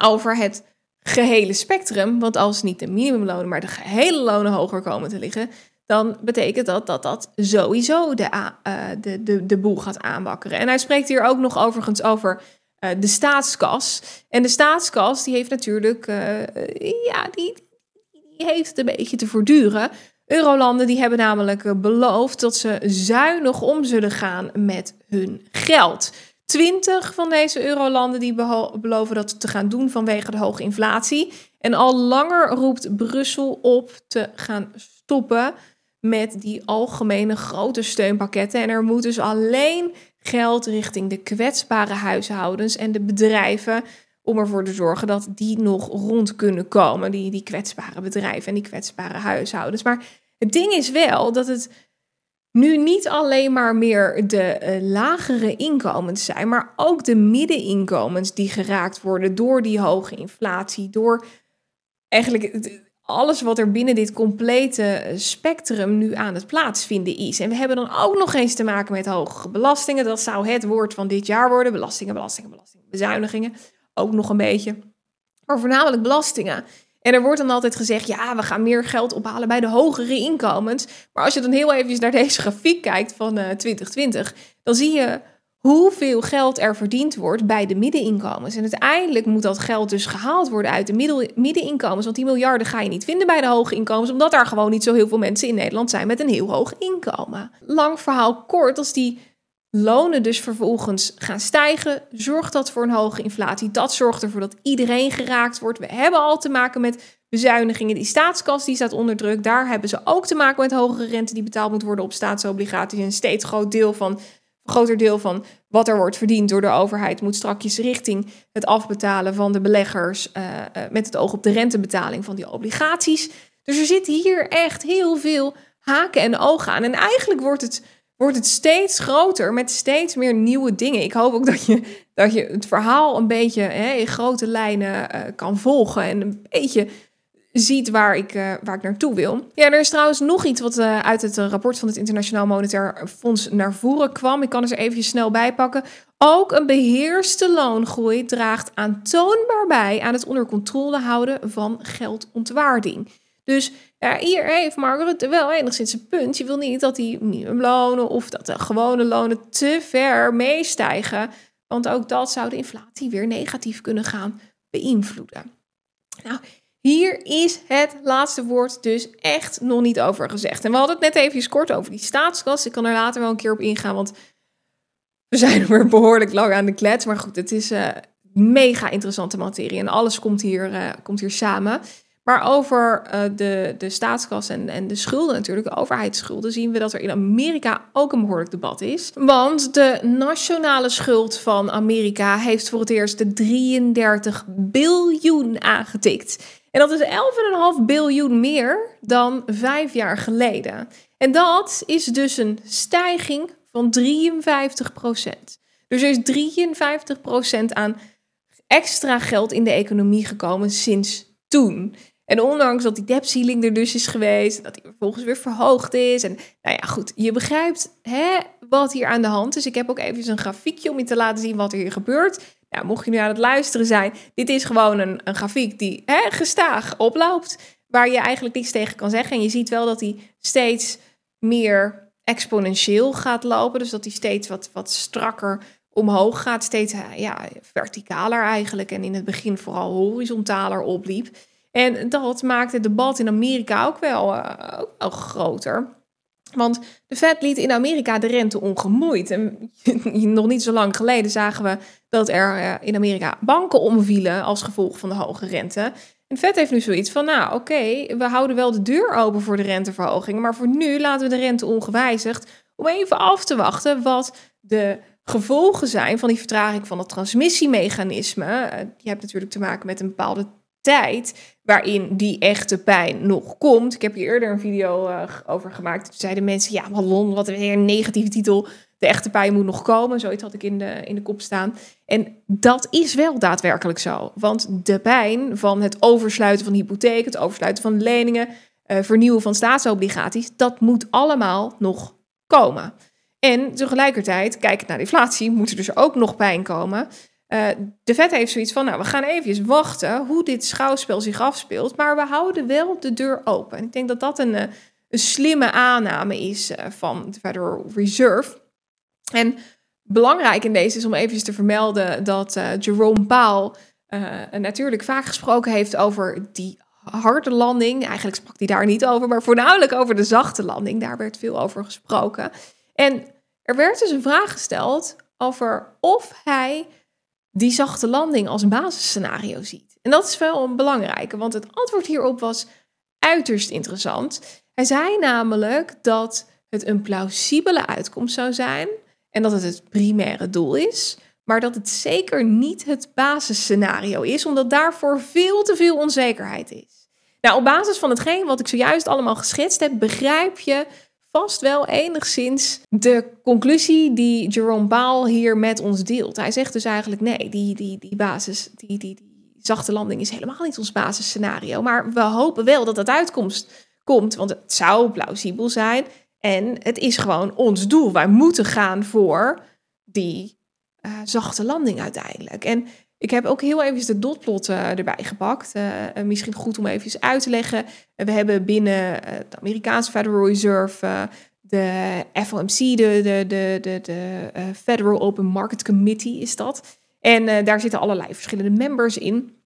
over het gehele spectrum, want als niet de minimumlonen, maar de gehele lonen hoger komen te liggen, dan betekent dat dat dat sowieso de, uh, de, de, de boel gaat aanwakkeren. En hij spreekt hier ook nog overigens over uh, de staatskas. En de staatskas, die heeft natuurlijk, uh, ja, die, die heeft het een beetje te voortduren. Eurolanden die hebben namelijk beloofd dat ze zuinig om zullen gaan met hun geld. Twintig van deze eurolanden die beloven dat te gaan doen vanwege de hoge inflatie. En al langer roept Brussel op te gaan stoppen met die algemene grote steunpakketten. En er moet dus alleen geld richting de kwetsbare huishoudens en de bedrijven. Om ervoor te zorgen dat die nog rond kunnen komen. Die, die kwetsbare bedrijven en die kwetsbare huishoudens. Maar het ding is wel dat het nu niet alleen maar meer de uh, lagere inkomens zijn, maar ook de middeninkomens die geraakt worden door die hoge inflatie, door eigenlijk alles wat er binnen dit complete spectrum nu aan het plaatsvinden is. En we hebben dan ook nog eens te maken met hogere belastingen. Dat zou het woord van dit jaar worden. Belastingen, belastingen, belastingen, bezuinigingen. Ook nog een beetje. Maar voornamelijk belastingen. En er wordt dan altijd gezegd, ja, we gaan meer geld ophalen bij de hogere inkomens. Maar als je dan heel even naar deze grafiek kijkt van uh, eh, 2020, dan zie je hoeveel geld er verdiend wordt bij de middeninkomens. En uiteindelijk moet dat geld dus gehaald worden uit de middeninkomens. Want die miljarden ga je niet vinden bij de hoge inkomens, omdat er gewoon niet zo heel veel mensen in Nederland zijn met een heel hoog inkomen. Lang verhaal kort, als die lonen dus vervolgens gaan stijgen, zorgt dat voor een hoge inflatie. Dat zorgt ervoor dat iedereen geraakt wordt. We hebben al te maken met bezuinigingen. Die staatskas die staat onder druk. Daar hebben ze ook te maken met hogere rente die betaald moet worden op staatsobligaties. Een steeds groot deel van groter deel van wat er wordt verdiend door de overheid moet strakjes richting het afbetalen van de beleggers uh, met het oog op de rentebetaling van die obligaties. Dus er zit hier echt heel veel haken en ogen aan. En eigenlijk wordt het, wordt het steeds groter met steeds meer nieuwe dingen. Ik hoop ook dat je, dat je het verhaal een beetje hè, in grote lijnen uh, kan volgen en een beetje ziet waar ik, uh, waar ik naartoe wil. Ja, er is trouwens nog iets wat uh, uit het rapport van het Internationaal Monetair Fonds naar voren kwam. Ik kan het er even snel bij pakken. Ook een beheerste loongroei draagt aantoonbaar bij aan het onder controle houden van geldontwaarding. Dus hier heeft Margaret wel enigszins een punt. Je wil niet dat die minimumlonen of dat de gewone lonen te ver meestijgen. Want ook dat zou de inflatie weer negatief kunnen gaan beïnvloeden. Nou, hier is het laatste woord dus echt nog niet over gezegd. En we hadden het net even kort over die staatskas. Ik kan er later wel een keer op ingaan, want we zijn weer behoorlijk lang aan de klets. Maar goed, het is uh, mega interessante materie en alles komt hier, uh, komt hier samen. Maar over uh, de, de staatskas en, en de schulden natuurlijk, de overheidsschulden, zien we dat er in Amerika ook een behoorlijk debat is. Want de nationale schuld van Amerika heeft voor het eerst de 33 biljoen aangetikt. En dat is 11,5 biljoen meer dan vijf jaar geleden. En dat is dus een stijging van 53 procent. Dus er is 53 procent aan extra geld in de economie gekomen sinds toen. En ondanks dat die debt ceiling er dus is geweest, dat die vervolgens weer verhoogd is. En nou ja, goed, je begrijpt hè, wat hier aan de hand is. Ik heb ook even een grafiekje om je te laten zien wat er hier gebeurt. Nou, mocht je nu aan het luisteren zijn, dit is gewoon een, een grafiek die hè, gestaag oploopt, waar je eigenlijk niets tegen kan zeggen. En je ziet wel dat die steeds meer exponentieel gaat lopen, dus dat die steeds wat, wat strakker omhoog gaat, steeds ja, verticaler eigenlijk. En in het begin vooral horizontaler opliep. En dat maakt het debat in Amerika ook wel, uh, ook wel groter. Want de Fed liet in Amerika de rente ongemoeid. En *laughs* nog niet zo lang geleden zagen we dat er uh, in Amerika banken omvielen als gevolg van de hoge rente. En de Fed heeft nu zoiets van, nou oké, we houden wel de deur open voor de renteverhoging, maar voor nu laten we de rente ongewijzigd om even af te wachten wat de gevolgen zijn van die vertraging van het transmissiemechanisme. Uh, je hebt natuurlijk te maken met een bepaalde tijd waarin die echte pijn nog komt. Ik heb hier eerder een video uh, over gemaakt. Toen zeiden mensen, ja, Ballon, wat een negatieve titel. De echte pijn moet nog komen. Zoiets had ik in de, in de kop staan. En dat is wel daadwerkelijk zo. Want de pijn van het oversluiten van hypotheek, het oversluiten van leningen, uh, vernieuwen van staatsobligaties, dat moet allemaal nog komen. En tegelijkertijd, kijkend naar de inflatie, moet er dus ook nog pijn komen. Uh, de vet heeft zoiets van, nou, we gaan even wachten hoe dit schouwspel zich afspeelt, maar we houden wel de deur open. En ik denk dat dat een, eh, een slimme aanname is uh, van de Federal Reserve. En belangrijk in deze is om even te vermelden dat Jerome Powell natuurlijk vaak gesproken heeft over die harde landing. Eigenlijk sprak hij daar niet over, maar voornamelijk over de zachte landing. Daar werd veel over gesproken. En er werd dus een vraag gesteld over of hij die zachte landing als basisscenario ziet. En dat is wel een belangrijke, want het antwoord hierop was uiterst interessant. Hij zei namelijk dat het een plausibele uitkomst zou zijn en dat het het primaire doel is, maar dat het zeker niet het basisscenario is, omdat daarvoor veel te veel onzekerheid is. Nou, op basis van hetgeen wat ik zojuist allemaal geschetst heb, begrijp je vast wel enigszins de conclusie die Jerome Baal hier met ons deelt. Hij zegt dus eigenlijk nee, die, die, die basis, die, die, die zachte landing is helemaal niet ons basisscenario. Maar we hopen wel dat dat uitkomst komt, want het zou plausibel zijn. En het is gewoon ons doel. Wij moeten gaan voor die uh, zachte landing uiteindelijk. En ik heb ook heel even de dotplot uh, erbij gepakt. Uh, misschien goed om even uit te leggen. we hebben binnen de Amerikaanse Federal Reserve de FOMC, de, de, de, de, de Federal Open Market Committee is dat. En daar zitten allerlei verschillende members in.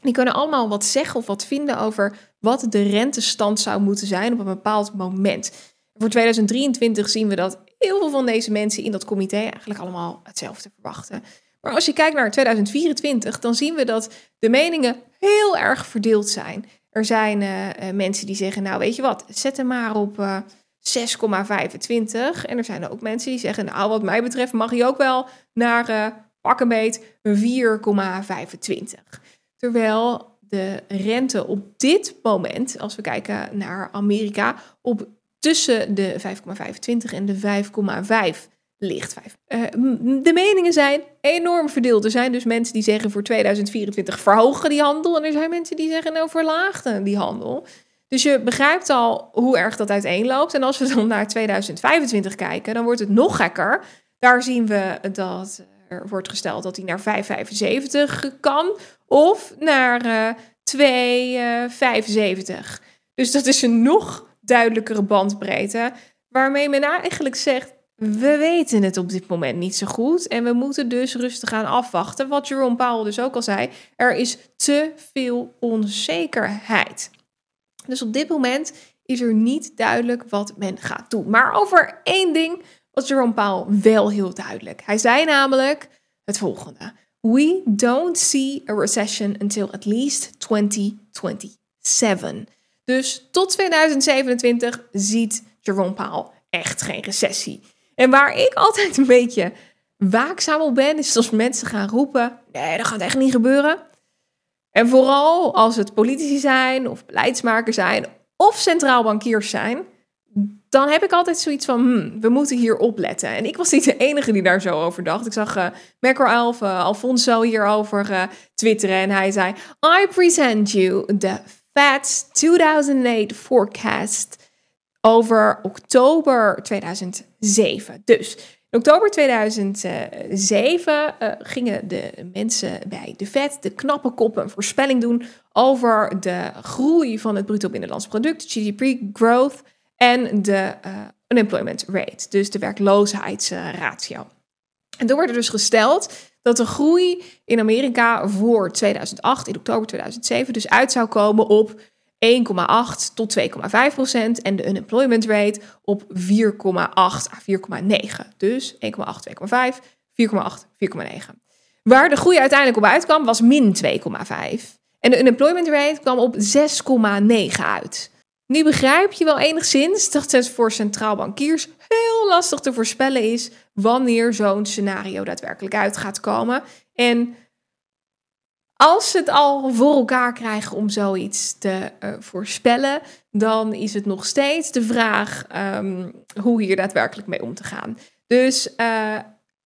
Die kunnen allemaal wat zeggen of wat vinden over wat de rentestand zou moeten zijn op een bepaald moment. Voor 2023 zien we dat heel veel van deze mensen in dat comité eigenlijk allemaal hetzelfde verwachten. Maar als je kijkt naar 2024, dan zien we dat de meningen heel erg verdeeld zijn. Er zijn uh, mensen die zeggen, nou weet je wat, zet hem maar op, uh, 6,25. En er zijn ook mensen die zeggen, nou wat mij betreft mag hij ook wel naar uh, pak beet 4,25. Terwijl de rente op dit moment, als we kijken naar Amerika, op tussen de 5,25 en de 5,5 Uh, de meningen zijn enorm verdeeld. Er zijn dus mensen die zeggen voor 2024 verhogen die handel. En er zijn mensen die zeggen nou verlaagden die handel. Dus je begrijpt al hoe erg dat uiteenloopt. En als we dan naar 2025 kijken, dan wordt het nog gekker. Daar zien we dat er wordt gesteld dat hij naar 5,75 kan of naar uh, eh, 2,75. Dus dat is een nog duidelijkere bandbreedte. Waarmee men eigenlijk zegt: we weten het op dit moment niet zo goed. En we moeten dus rustig gaan afwachten. Wat Jerome Powell dus ook al zei: er is te veel onzekerheid. Dus op dit moment is er niet duidelijk wat men gaat doen. Maar over één ding was Jerome Powell wel heel duidelijk. Hij zei namelijk het volgende. We don't see a recession until at least 2027. Dus tot 2027 ziet Jerome Powell echt geen recessie. En waar ik altijd een beetje waakzaam op ben, is als mensen gaan roepen: nee, dat gaat echt niet gebeuren. En vooral als het politici zijn, of beleidsmakers zijn, of centraal bankiers zijn, dan heb ik altijd zoiets van, hmm, we moeten hier opletten. En ik was niet de enige die daar zo over dacht. Ik zag uh, Macro uh, Alfonso hierover uh, twitteren en hij zei, I present you the Fed's 2008 forecast over oktober 2007. Dus in oktober 2007 gingen de mensen bij de Fed, de knappe koppen, een voorspelling doen over de groei van het bruto binnenlands product, GDP growth en de uh, unemployment rate, dus de werkloosheidsratio. En er dus gesteld dat de groei in Amerika voor 2008, in oktober 2007, dus uit zou komen op 1,8 tot 2,5 procent en de unemployment rate op 4,8 à 4,9. Dus 1,8, 2,5, 4,8, 4,9. Waar de groei uiteindelijk op uitkwam was min 2,5. En de unemployment rate kwam op 6,9 uit. Nu begrijp je wel enigszins dat het voor centraal bankiers heel lastig te voorspellen is wanneer zo'n scenario daadwerkelijk uit gaat komen. En als ze het al voor elkaar krijgen om zoiets te uh, voorspellen, dan is het nog steeds de vraag um, hoe hier daadwerkelijk mee om te gaan. Dus uh,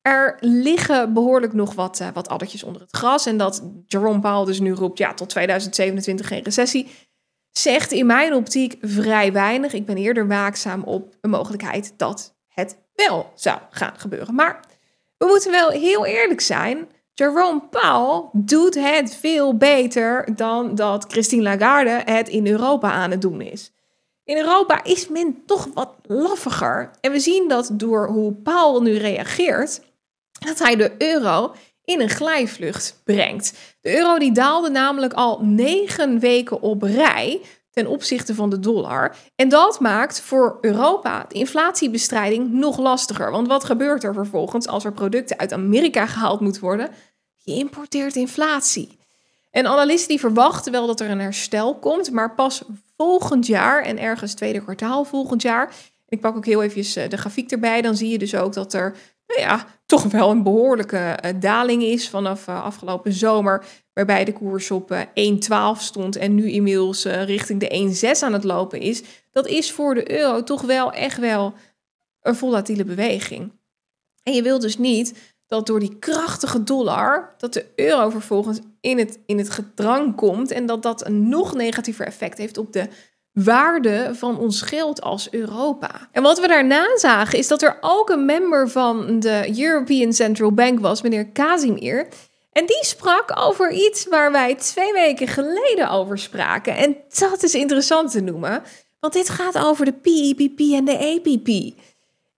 er liggen behoorlijk nog wat, uh, wat addertjes onder het gras. En dat Jerome Powell dus nu roept, ja, tot 2027 geen recessie zegt in mijn optiek vrij weinig. Ik ben eerder waakzaam op een mogelijkheid dat het wel zou gaan gebeuren. Maar we moeten wel heel eerlijk zijn. Jerome Powell doet het veel beter dan dat Christine Lagarde het in Europa aan het doen is. In Europa is men toch wat laffiger. En we zien dat door hoe Powell nu reageert, dat hij de euro in een glijvlucht brengt. De euro die daalde namelijk al negen weken op rij ten opzichte van de dollar. En dat maakt voor Europa de inflatiebestrijding nog lastiger. Want wat gebeurt er vervolgens als er producten uit Amerika gehaald moeten worden? Je importeert inflatie. En analisten die verwachten wel dat er een herstel komt, maar pas volgend jaar en ergens tweede kwartaal volgend jaar. Ik pak ook heel even eh, de grafiek erbij. Dan zie je dus ook dat er nou ja, *laughs* toch wel een behoorlijke eh, daling is vanaf uh, afgelopen zomer. Waarbij de koers op uh, 1,12 stond en nu inmiddels richting de 1,6 aan het lopen is. Dat is voor de euro toch wel echt wel een volatiele beweging. En je wilt dus niet dat door die krachtige dollar, dat de euro vervolgens in het, in het gedrang komt en dat dat een nog negatiever effect heeft op de waarde van ons geld als Europa. En wat we daarna zagen is dat er ook een member van de European Central Bank was, meneer Casimir. En die sprak over iets waar wij twee weken geleden over spraken. En dat is interessant te noemen, want dit gaat over de PEPP en de APP.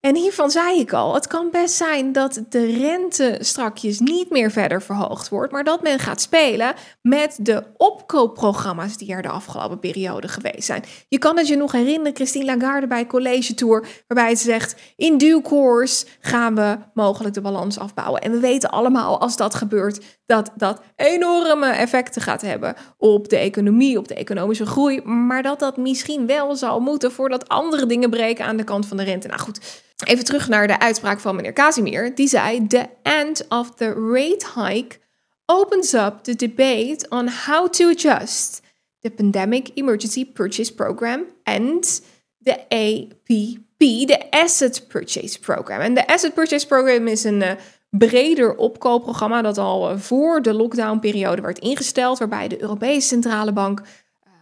En hiervan zei ik al, het kan best zijn dat de rente strakjes niet meer verder verhoogd wordt, maar dat men gaat spelen met de opkoopprogramma's die er de afgelopen periode geweest zijn. Je kan het je nog herinneren, Christine Lagarde bij College Tour, waarbij ze zegt, in due course gaan we mogelijk de balans afbouwen. En we weten allemaal, als dat gebeurt, dat dat enorme effecten gaat hebben op de economie, op de economische groei, maar dat dat misschien wel zal moeten voordat andere dingen breken aan de kant van de rente. Nou goed, Even terug naar de uitspraak van meneer Casimir. Die zei: The end of the rate hike opens up the debate on how to adjust the Pandemic Emergency Purchase Program and the APP, de Asset Purchase Program. En de Asset Purchase Program is een uh, breder opkoopprogramma dat al uh, voor de lockdownperiode werd ingesteld, waarbij de Europese Centrale Bank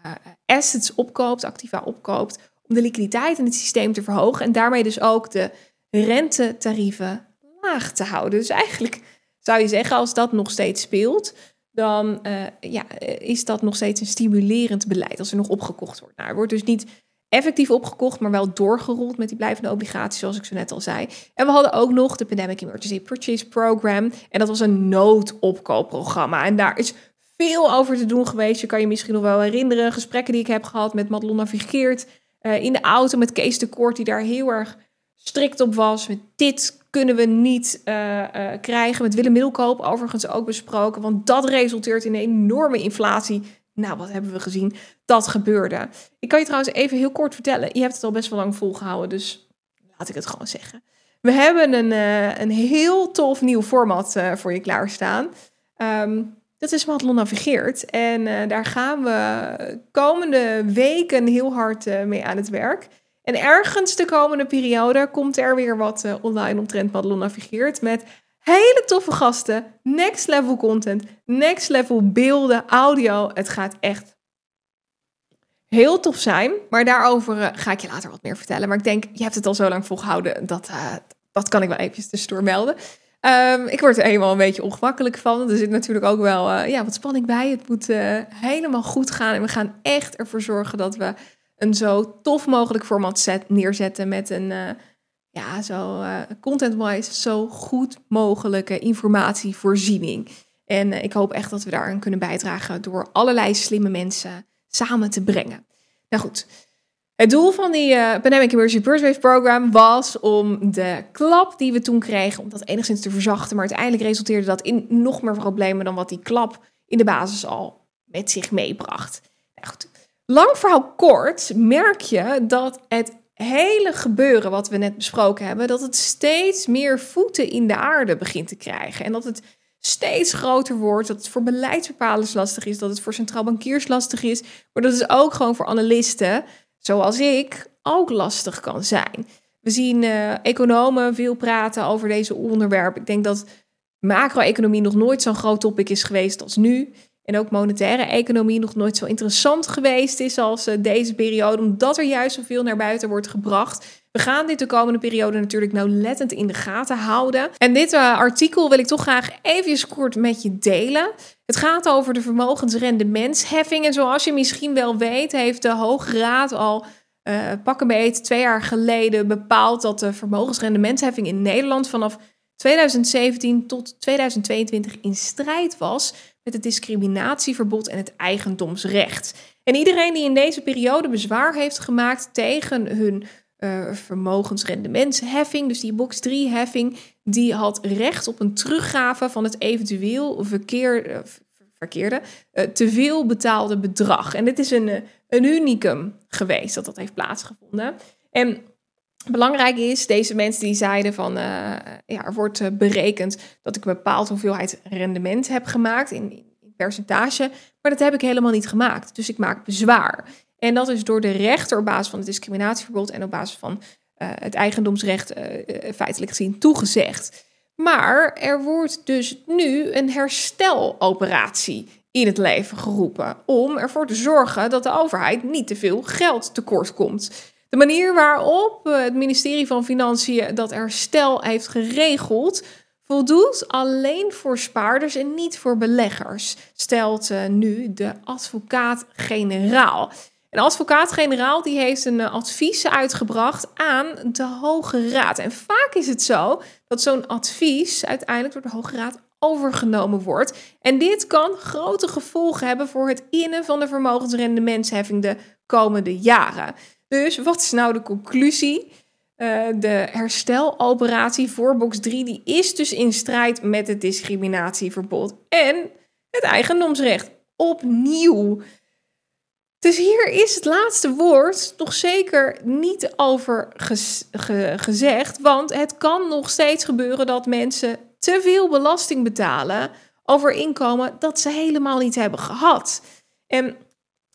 uh, assets opkoopt, activa opkoopt, de liquiditeit in het systeem te verhogen en daarmee dus ook de rentetarieven laag te houden. Dus eigenlijk zou je zeggen, als dat nog steeds speelt, dan uh, ja, is dat nog steeds een stimulerend beleid als er nog opgekocht wordt. Nou, er wordt dus niet effectief opgekocht, maar wel doorgerold met die blijvende obligaties, zoals ik zo net al zei. En we hadden ook nog de Pandemic Emergency Purchase Program. En dat was een noodopkoopprogramma. En daar is veel over te doen geweest. Je kan je misschien nog wel herinneren, gesprekken die ik heb gehad met Madelon Navigeert uh, in de auto met Kees de Kort, die daar heel erg strikt op was. Met dit kunnen we niet uh, uh, krijgen. Met Willem Middelkoop overigens ook besproken. Want dat resulteert in een enorme inflatie. Nou, wat hebben we gezien? Dat gebeurde. Ik kan je trouwens even heel kort vertellen. Je hebt het al best wel lang volgehouden, dus laat ik het gewoon zeggen. We hebben een, een heel tof nieuw format voor je klaarstaan. Um, dat is wat navigeert. En uh, daar gaan we komende weken heel hard uh, mee aan het werk. En ergens de komende periode komt er weer wat uh, online omtrent Madelon navigeert. Met hele toffe gasten, next level content, next level beelden, audio. Het gaat echt heel tof zijn. Maar daarover ga ik je later wat meer vertellen. Maar ik denk, je hebt het al zo lang volgehouden. Dat, dat kan ik wel eventjes tussendoor melden. Um, ik word er eenmaal een beetje ongemakkelijk van. Er zit natuurlijk ook wel uh, ja, wat spanning bij. Het moet uh, helemaal goed gaan. En we gaan echt ervoor zorgen dat we een zo tof mogelijk format neerzetten. Met een, uh, ja, zo content-wise, zo goed mogelijke informatievoorziening. En ik hoop echt dat we daaraan kunnen bijdragen door allerlei slimme mensen samen te brengen. Nou goed, het doel van die uh, Pandemic Emergency Burst Program was om de klap die we toen kregen, om dat enigszins te verzachten. Maar uiteindelijk resulteerde dat in nog meer problemen dan wat die klap in de basis al met zich meebracht. Nou. Lang verhaal kort merk je dat het hele gebeuren wat we net besproken hebben, dat het steeds meer voeten in de aarde begint te krijgen. En dat het steeds groter wordt, dat het voor beleidsbepalers lastig is, dat het voor centraal bankiers lastig is, maar dat het ook gewoon voor analisten zoals ik, ook lastig kan zijn. We zien uh, economen veel praten over deze onderwerpen. Ik denk dat macro-economie nog nooit zo'n groot topic is geweest als nu. En ook monetaire economie nog nooit zo interessant geweest is als uh, deze periode, omdat er juist zoveel naar buiten wordt gebracht. We gaan dit de komende periode natuurlijk nauwlettend in de gaten houden. En dit uh, artikel wil ik toch graag even kort met je delen. Het gaat over de vermogensrendementsheffing. En zoals je misschien wel weet, heeft de Hoge Raad al uh, pak een beet twee jaar geleden bepaald dat de vermogensrendementsheffing in Nederland vanaf 2017 tot 2022 in strijd was met het discriminatieverbod en het eigendomsrecht. En iedereen die in deze periode bezwaar heeft gemaakt tegen hun uh, vermogensrendementsheffing, dus die box 3 heffing, die had recht op een teruggave van het eventueel verkeer, uh, verkeerde, uh, te veel betaalde bedrag. En dit is een, een unicum geweest dat dat heeft plaatsgevonden. En belangrijk is, deze mensen die zeiden van, ja, er wordt berekend dat ik een bepaald hoeveelheid rendement heb gemaakt in percentage, maar dat heb ik helemaal niet gemaakt. Dus ik maak bezwaar. En dat is door de rechter op basis van het discriminatieverbod en op basis van uh, het eigendomsrecht uh, feitelijk gezien toegezegd. Maar er wordt dus nu een hersteloperatie in het leven geroepen om ervoor te zorgen dat de overheid niet te veel geld tekort komt. De manier waarop het ministerie van Financiën dat herstel heeft geregeld, voldoet alleen voor spaarders en niet voor beleggers, stelt nu de advocaat-generaal. En advocaat-generaal die heeft een advies uitgebracht aan de Hoge Raad. En vaak is het zo dat zo'n advies uiteindelijk door de Hoge Raad overgenomen wordt. En dit kan grote gevolgen hebben voor het innen van de vermogensrendementsheffing de komende jaren. Dus wat is nou de conclusie? Uh, de hersteloperatie voor box 3 die is dus in strijd met het discriminatieverbod en het eigendomsrecht. Opnieuw. Dus hier is het laatste woord nog zeker niet over gezegd, want het kan nog steeds gebeuren dat mensen te veel belasting betalen over inkomen dat ze helemaal niet hebben gehad. En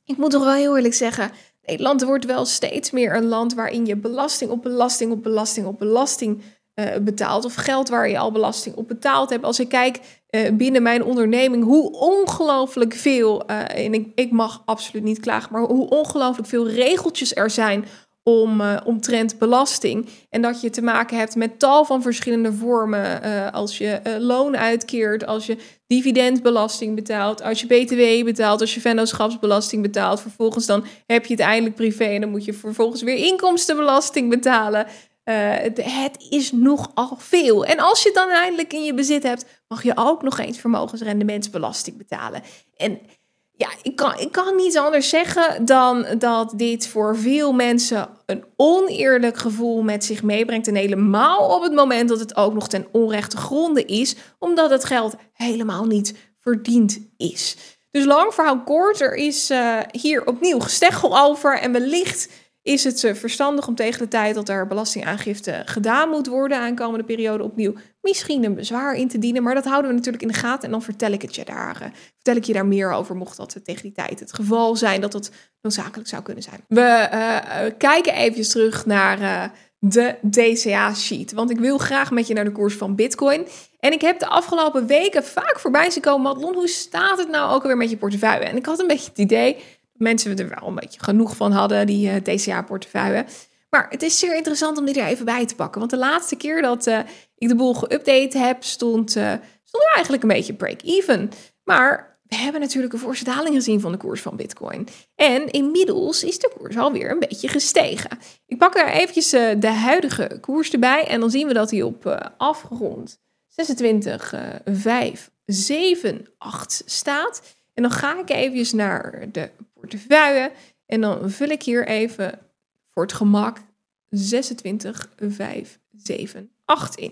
ik moet toch wel heel eerlijk zeggen, Nederland wordt wel steeds meer een land waarin je belasting op belasting op belasting op belasting uh, betaalt. Of geld waar je al belasting op betaald hebt. Als ik kijk uh, binnen mijn onderneming hoe ongelooflijk veel, uh, en ik, ik mag absoluut niet klagen, maar hoe ongelooflijk veel regeltjes er zijn om, omtrent belasting. En dat je te maken hebt met tal van verschillende vormen. Als je loon uitkeert, als je dividendbelasting betaalt, als je btw betaalt, als je vennootschapsbelasting betaalt. Vervolgens dan heb je het eindelijk privé en dan moet je vervolgens weer inkomstenbelasting betalen. Het, het, is nogal veel. En als je het dan eindelijk in je bezit hebt, mag je ook nog eens vermogensrendementsbelasting betalen. En ja, ik kan, ik kan niet anders zeggen dan dat dit voor veel mensen een oneerlijk gevoel met zich meebrengt. En helemaal op het moment dat het ook nog ten onrechte gronde is, omdat het geld helemaal niet verdiend is. Dus lang verhaal kort, er is uh, hier opnieuw gesteggel over en wellicht is het uh, verstandig om tegen de tijd dat er belastingaangifte gedaan moet worden aankomende periode opnieuw misschien een bezwaar in te dienen. Maar dat houden we natuurlijk in de gaten en dan vertel ik het je daar, uh, vertel ik je daar meer over, mocht dat tegen die tijd het geval zijn dat dat noodzakelijk zou kunnen zijn. We kijken even terug naar de DCA-sheet, want ik wil graag met je naar de koers van Bitcoin. En ik heb de afgelopen weken vaak voorbij zien komen, Madelon, hoe staat het nou ook alweer met je portefeuille? En ik had een beetje het idee mensen er wel een beetje genoeg van hadden, die DCA-portefeuille. Maar het is zeer interessant om dit er even bij te pakken. Want de laatste keer dat uh, ik de boel geüpdate heb, stond, uh, er eigenlijk een beetje break-even. Maar we hebben natuurlijk een forse daling gezien van de koers van Bitcoin. En inmiddels is de koers alweer een beetje gestegen. Ik pak er eventjes de huidige koers erbij. En dan zien we dat hij op afgerond 26, uh, 5, 7, 8 staat. En dan ga ik eventjes naar de portefeuille. En dan vul ik hier even voor het gemak 26, 5, 7, 8 in.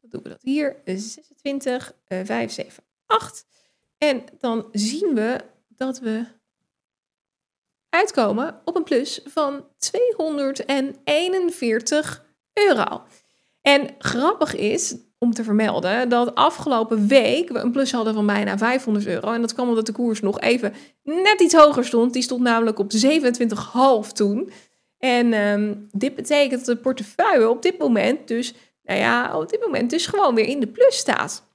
Dan doen we dat hier. 26, 5, 7, 8. En dan zien we dat we uitkomen op een plus van 241 euro. En grappig is om te vermelden dat afgelopen week we een plus hadden van bijna 500 euro. En dat kwam omdat de koers nog even net iets hoger stond. Die stond namelijk op 27,5 toen. En um, dit betekent dat de portefeuille op dit moment dus, nou ja, op dit moment dus gewoon weer in de plus staat.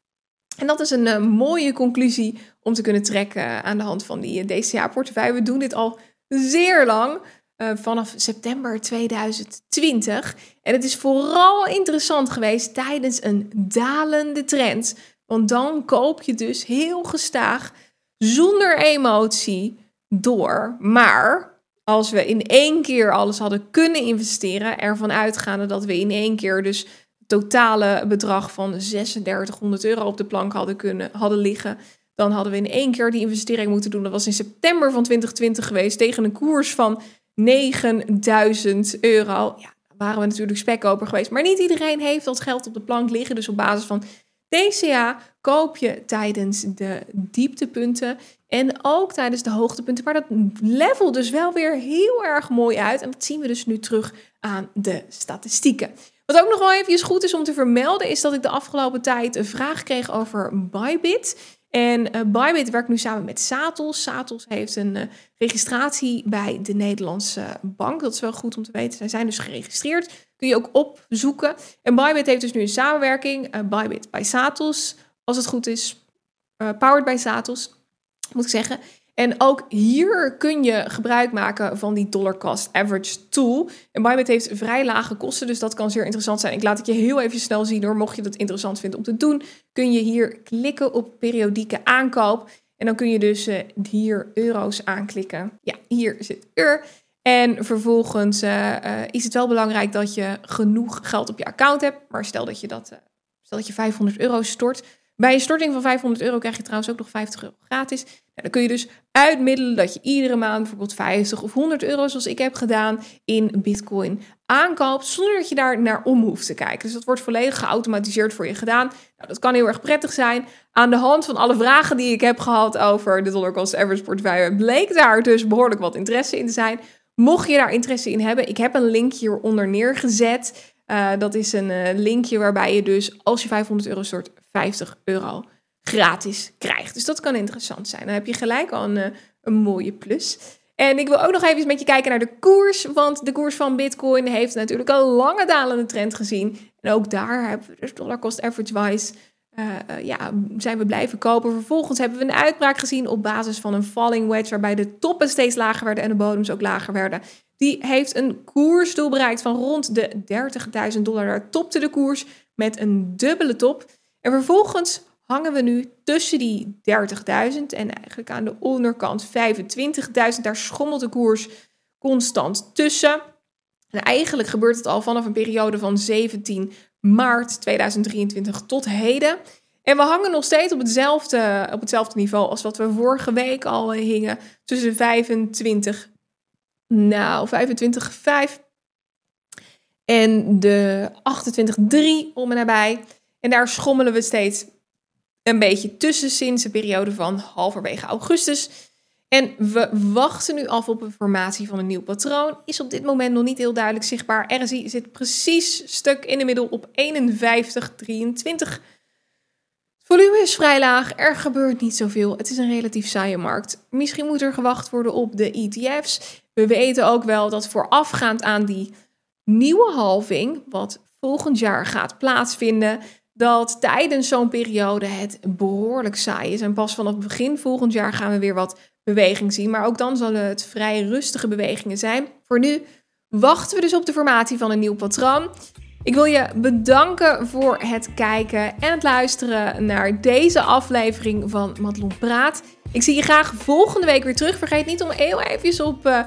En dat is een uh, mooie conclusie om te kunnen trekken aan de hand van die uh, DCA-portefeuille. We doen dit al zeer lang, uh, vanaf september 2020. En het is vooral interessant geweest tijdens een dalende trend. Want dan koop je dus heel gestaag, zonder emotie, door. Maar als we in één keer alles hadden kunnen investeren, ervan uitgaande dat we in één keer dus totale bedrag van 3600 euro op de plank hadden, kunnen, hadden liggen, dan hadden we in één keer die investering moeten doen. Dat was in september van 2020 geweest tegen een koers van 9000 euro. Ja, waren we natuurlijk spekkoper geweest. Maar niet iedereen heeft dat geld op de plank liggen. Dus op basis van DCA koop je tijdens de dieptepunten en ook tijdens de hoogtepunten. Maar dat level dus wel weer heel erg mooi uit. En dat zien we dus nu terug aan de statistieken. Wat ook nog wel even goed is om te vermelden, is dat ik de afgelopen tijd een vraag kreeg over Bybit. En uh, Bybit werkt nu samen met Satos. Satos heeft een uh, registratie bij de Nederlandse bank. Dat is wel goed om te weten. Zij zijn dus geregistreerd. Kun je ook opzoeken. En Bybit heeft dus nu een samenwerking. Uh, Bybit bij Satos, als het goed is. powered by Satos moet ik zeggen. En ook hier kun je gebruik maken van die dollar cost average tool. En Bybit heeft vrij lage kosten, dus dat kan zeer interessant zijn. Ik laat het je heel even snel zien hoor. Mocht je dat interessant vinden om te doen, kun je hier klikken op periodieke aankoop. En dan kun je dus uh, hier euro's aanklikken. Ja, hier zit eur. En vervolgens uh, is het wel belangrijk dat je genoeg geld op je account hebt. Maar stel dat je, dat, stel dat je 500 euro stort. Bij een storting van 500 euro krijg je trouwens ook nog 50 euro gratis. Dan kun je dus uitmiddelen dat je iedere maand bijvoorbeeld 50 of 100 euro, zoals ik heb gedaan, in Bitcoin aankoopt. Zonder dat je daar naar om hoeft te kijken. Dus dat wordt volledig geautomatiseerd voor je gedaan. Nou, dat kan heel erg prettig zijn. Aan de hand van alle vragen die ik heb gehad over de dollar cost average bleek daar dus behoorlijk wat interesse in te zijn. Mocht je daar interesse in hebben, ik heb een linkje hieronder neergezet. Uh, dat is een uh, linkje waarbij je dus als je 500 euro stort 50 euro gratis krijgt. Dus dat kan interessant zijn. Dan heb je gelijk al een, eh, een mooie plus. En ik wil ook nog even met je kijken naar de koers. Want de koers van Bitcoin heeft natuurlijk een lange dalende trend gezien. En ook daar hebben we dus dollar cost average wise. Uh, ja, zijn we blijven kopen. Vervolgens hebben we een uitbraak gezien op basis van een falling wedge, waarbij de toppen steeds lager werden en de bodems ook lager werden. Die heeft een koersdoel bereikt van rond de 30.000 dollar. Daar topte de koers met een dubbele top. En vervolgens hangen we nu tussen die 30.000 en eigenlijk aan de onderkant 25.000. Daar schommelt de koers constant tussen. En eigenlijk gebeurt het al vanaf een periode van 17 maart 2023 tot heden. En we hangen nog steeds op hetzelfde, op hetzelfde niveau als wat we vorige week al hingen. Tussen 25, nou 25,5 en de 28,3 om en nabij. En daar schommelen we steeds een beetje tussen sinds de periode van halverwege augustus. En we wachten nu af op een formatie van een nieuw patroon. Is op dit moment nog niet heel duidelijk zichtbaar. RSI zit precies stuk in de middel op 51,23. Volume is vrij laag, er gebeurt niet zoveel. Het is een relatief saaie markt. Misschien moet er gewacht worden op de ETF's. We weten ook wel dat voorafgaand aan die nieuwe halving, wat volgend jaar gaat plaatsvinden, dat tijdens zo'n periode het behoorlijk saai is. En pas vanaf begin volgend jaar gaan we weer wat beweging zien. Maar ook dan zullen het vrij rustige bewegingen zijn. Voor nu wachten we dus op de formatie van een nieuw patroon. Ik wil je bedanken voor het kijken en het luisteren naar deze aflevering van Madelon Praat. Ik zie je graag volgende week weer terug. Vergeet niet om heel even op de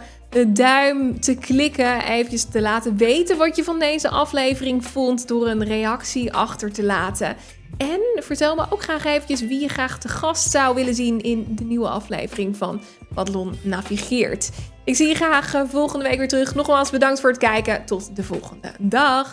duim te klikken. Even te laten weten wat je van deze aflevering vond door een reactie achter te laten. En vertel me ook graag eventjes wie je graag te gast zou willen zien in de nieuwe aflevering van Madelon Navigeert. Ik zie je graag volgende week weer terug. Nogmaals bedankt voor het kijken. Tot de volgende dag.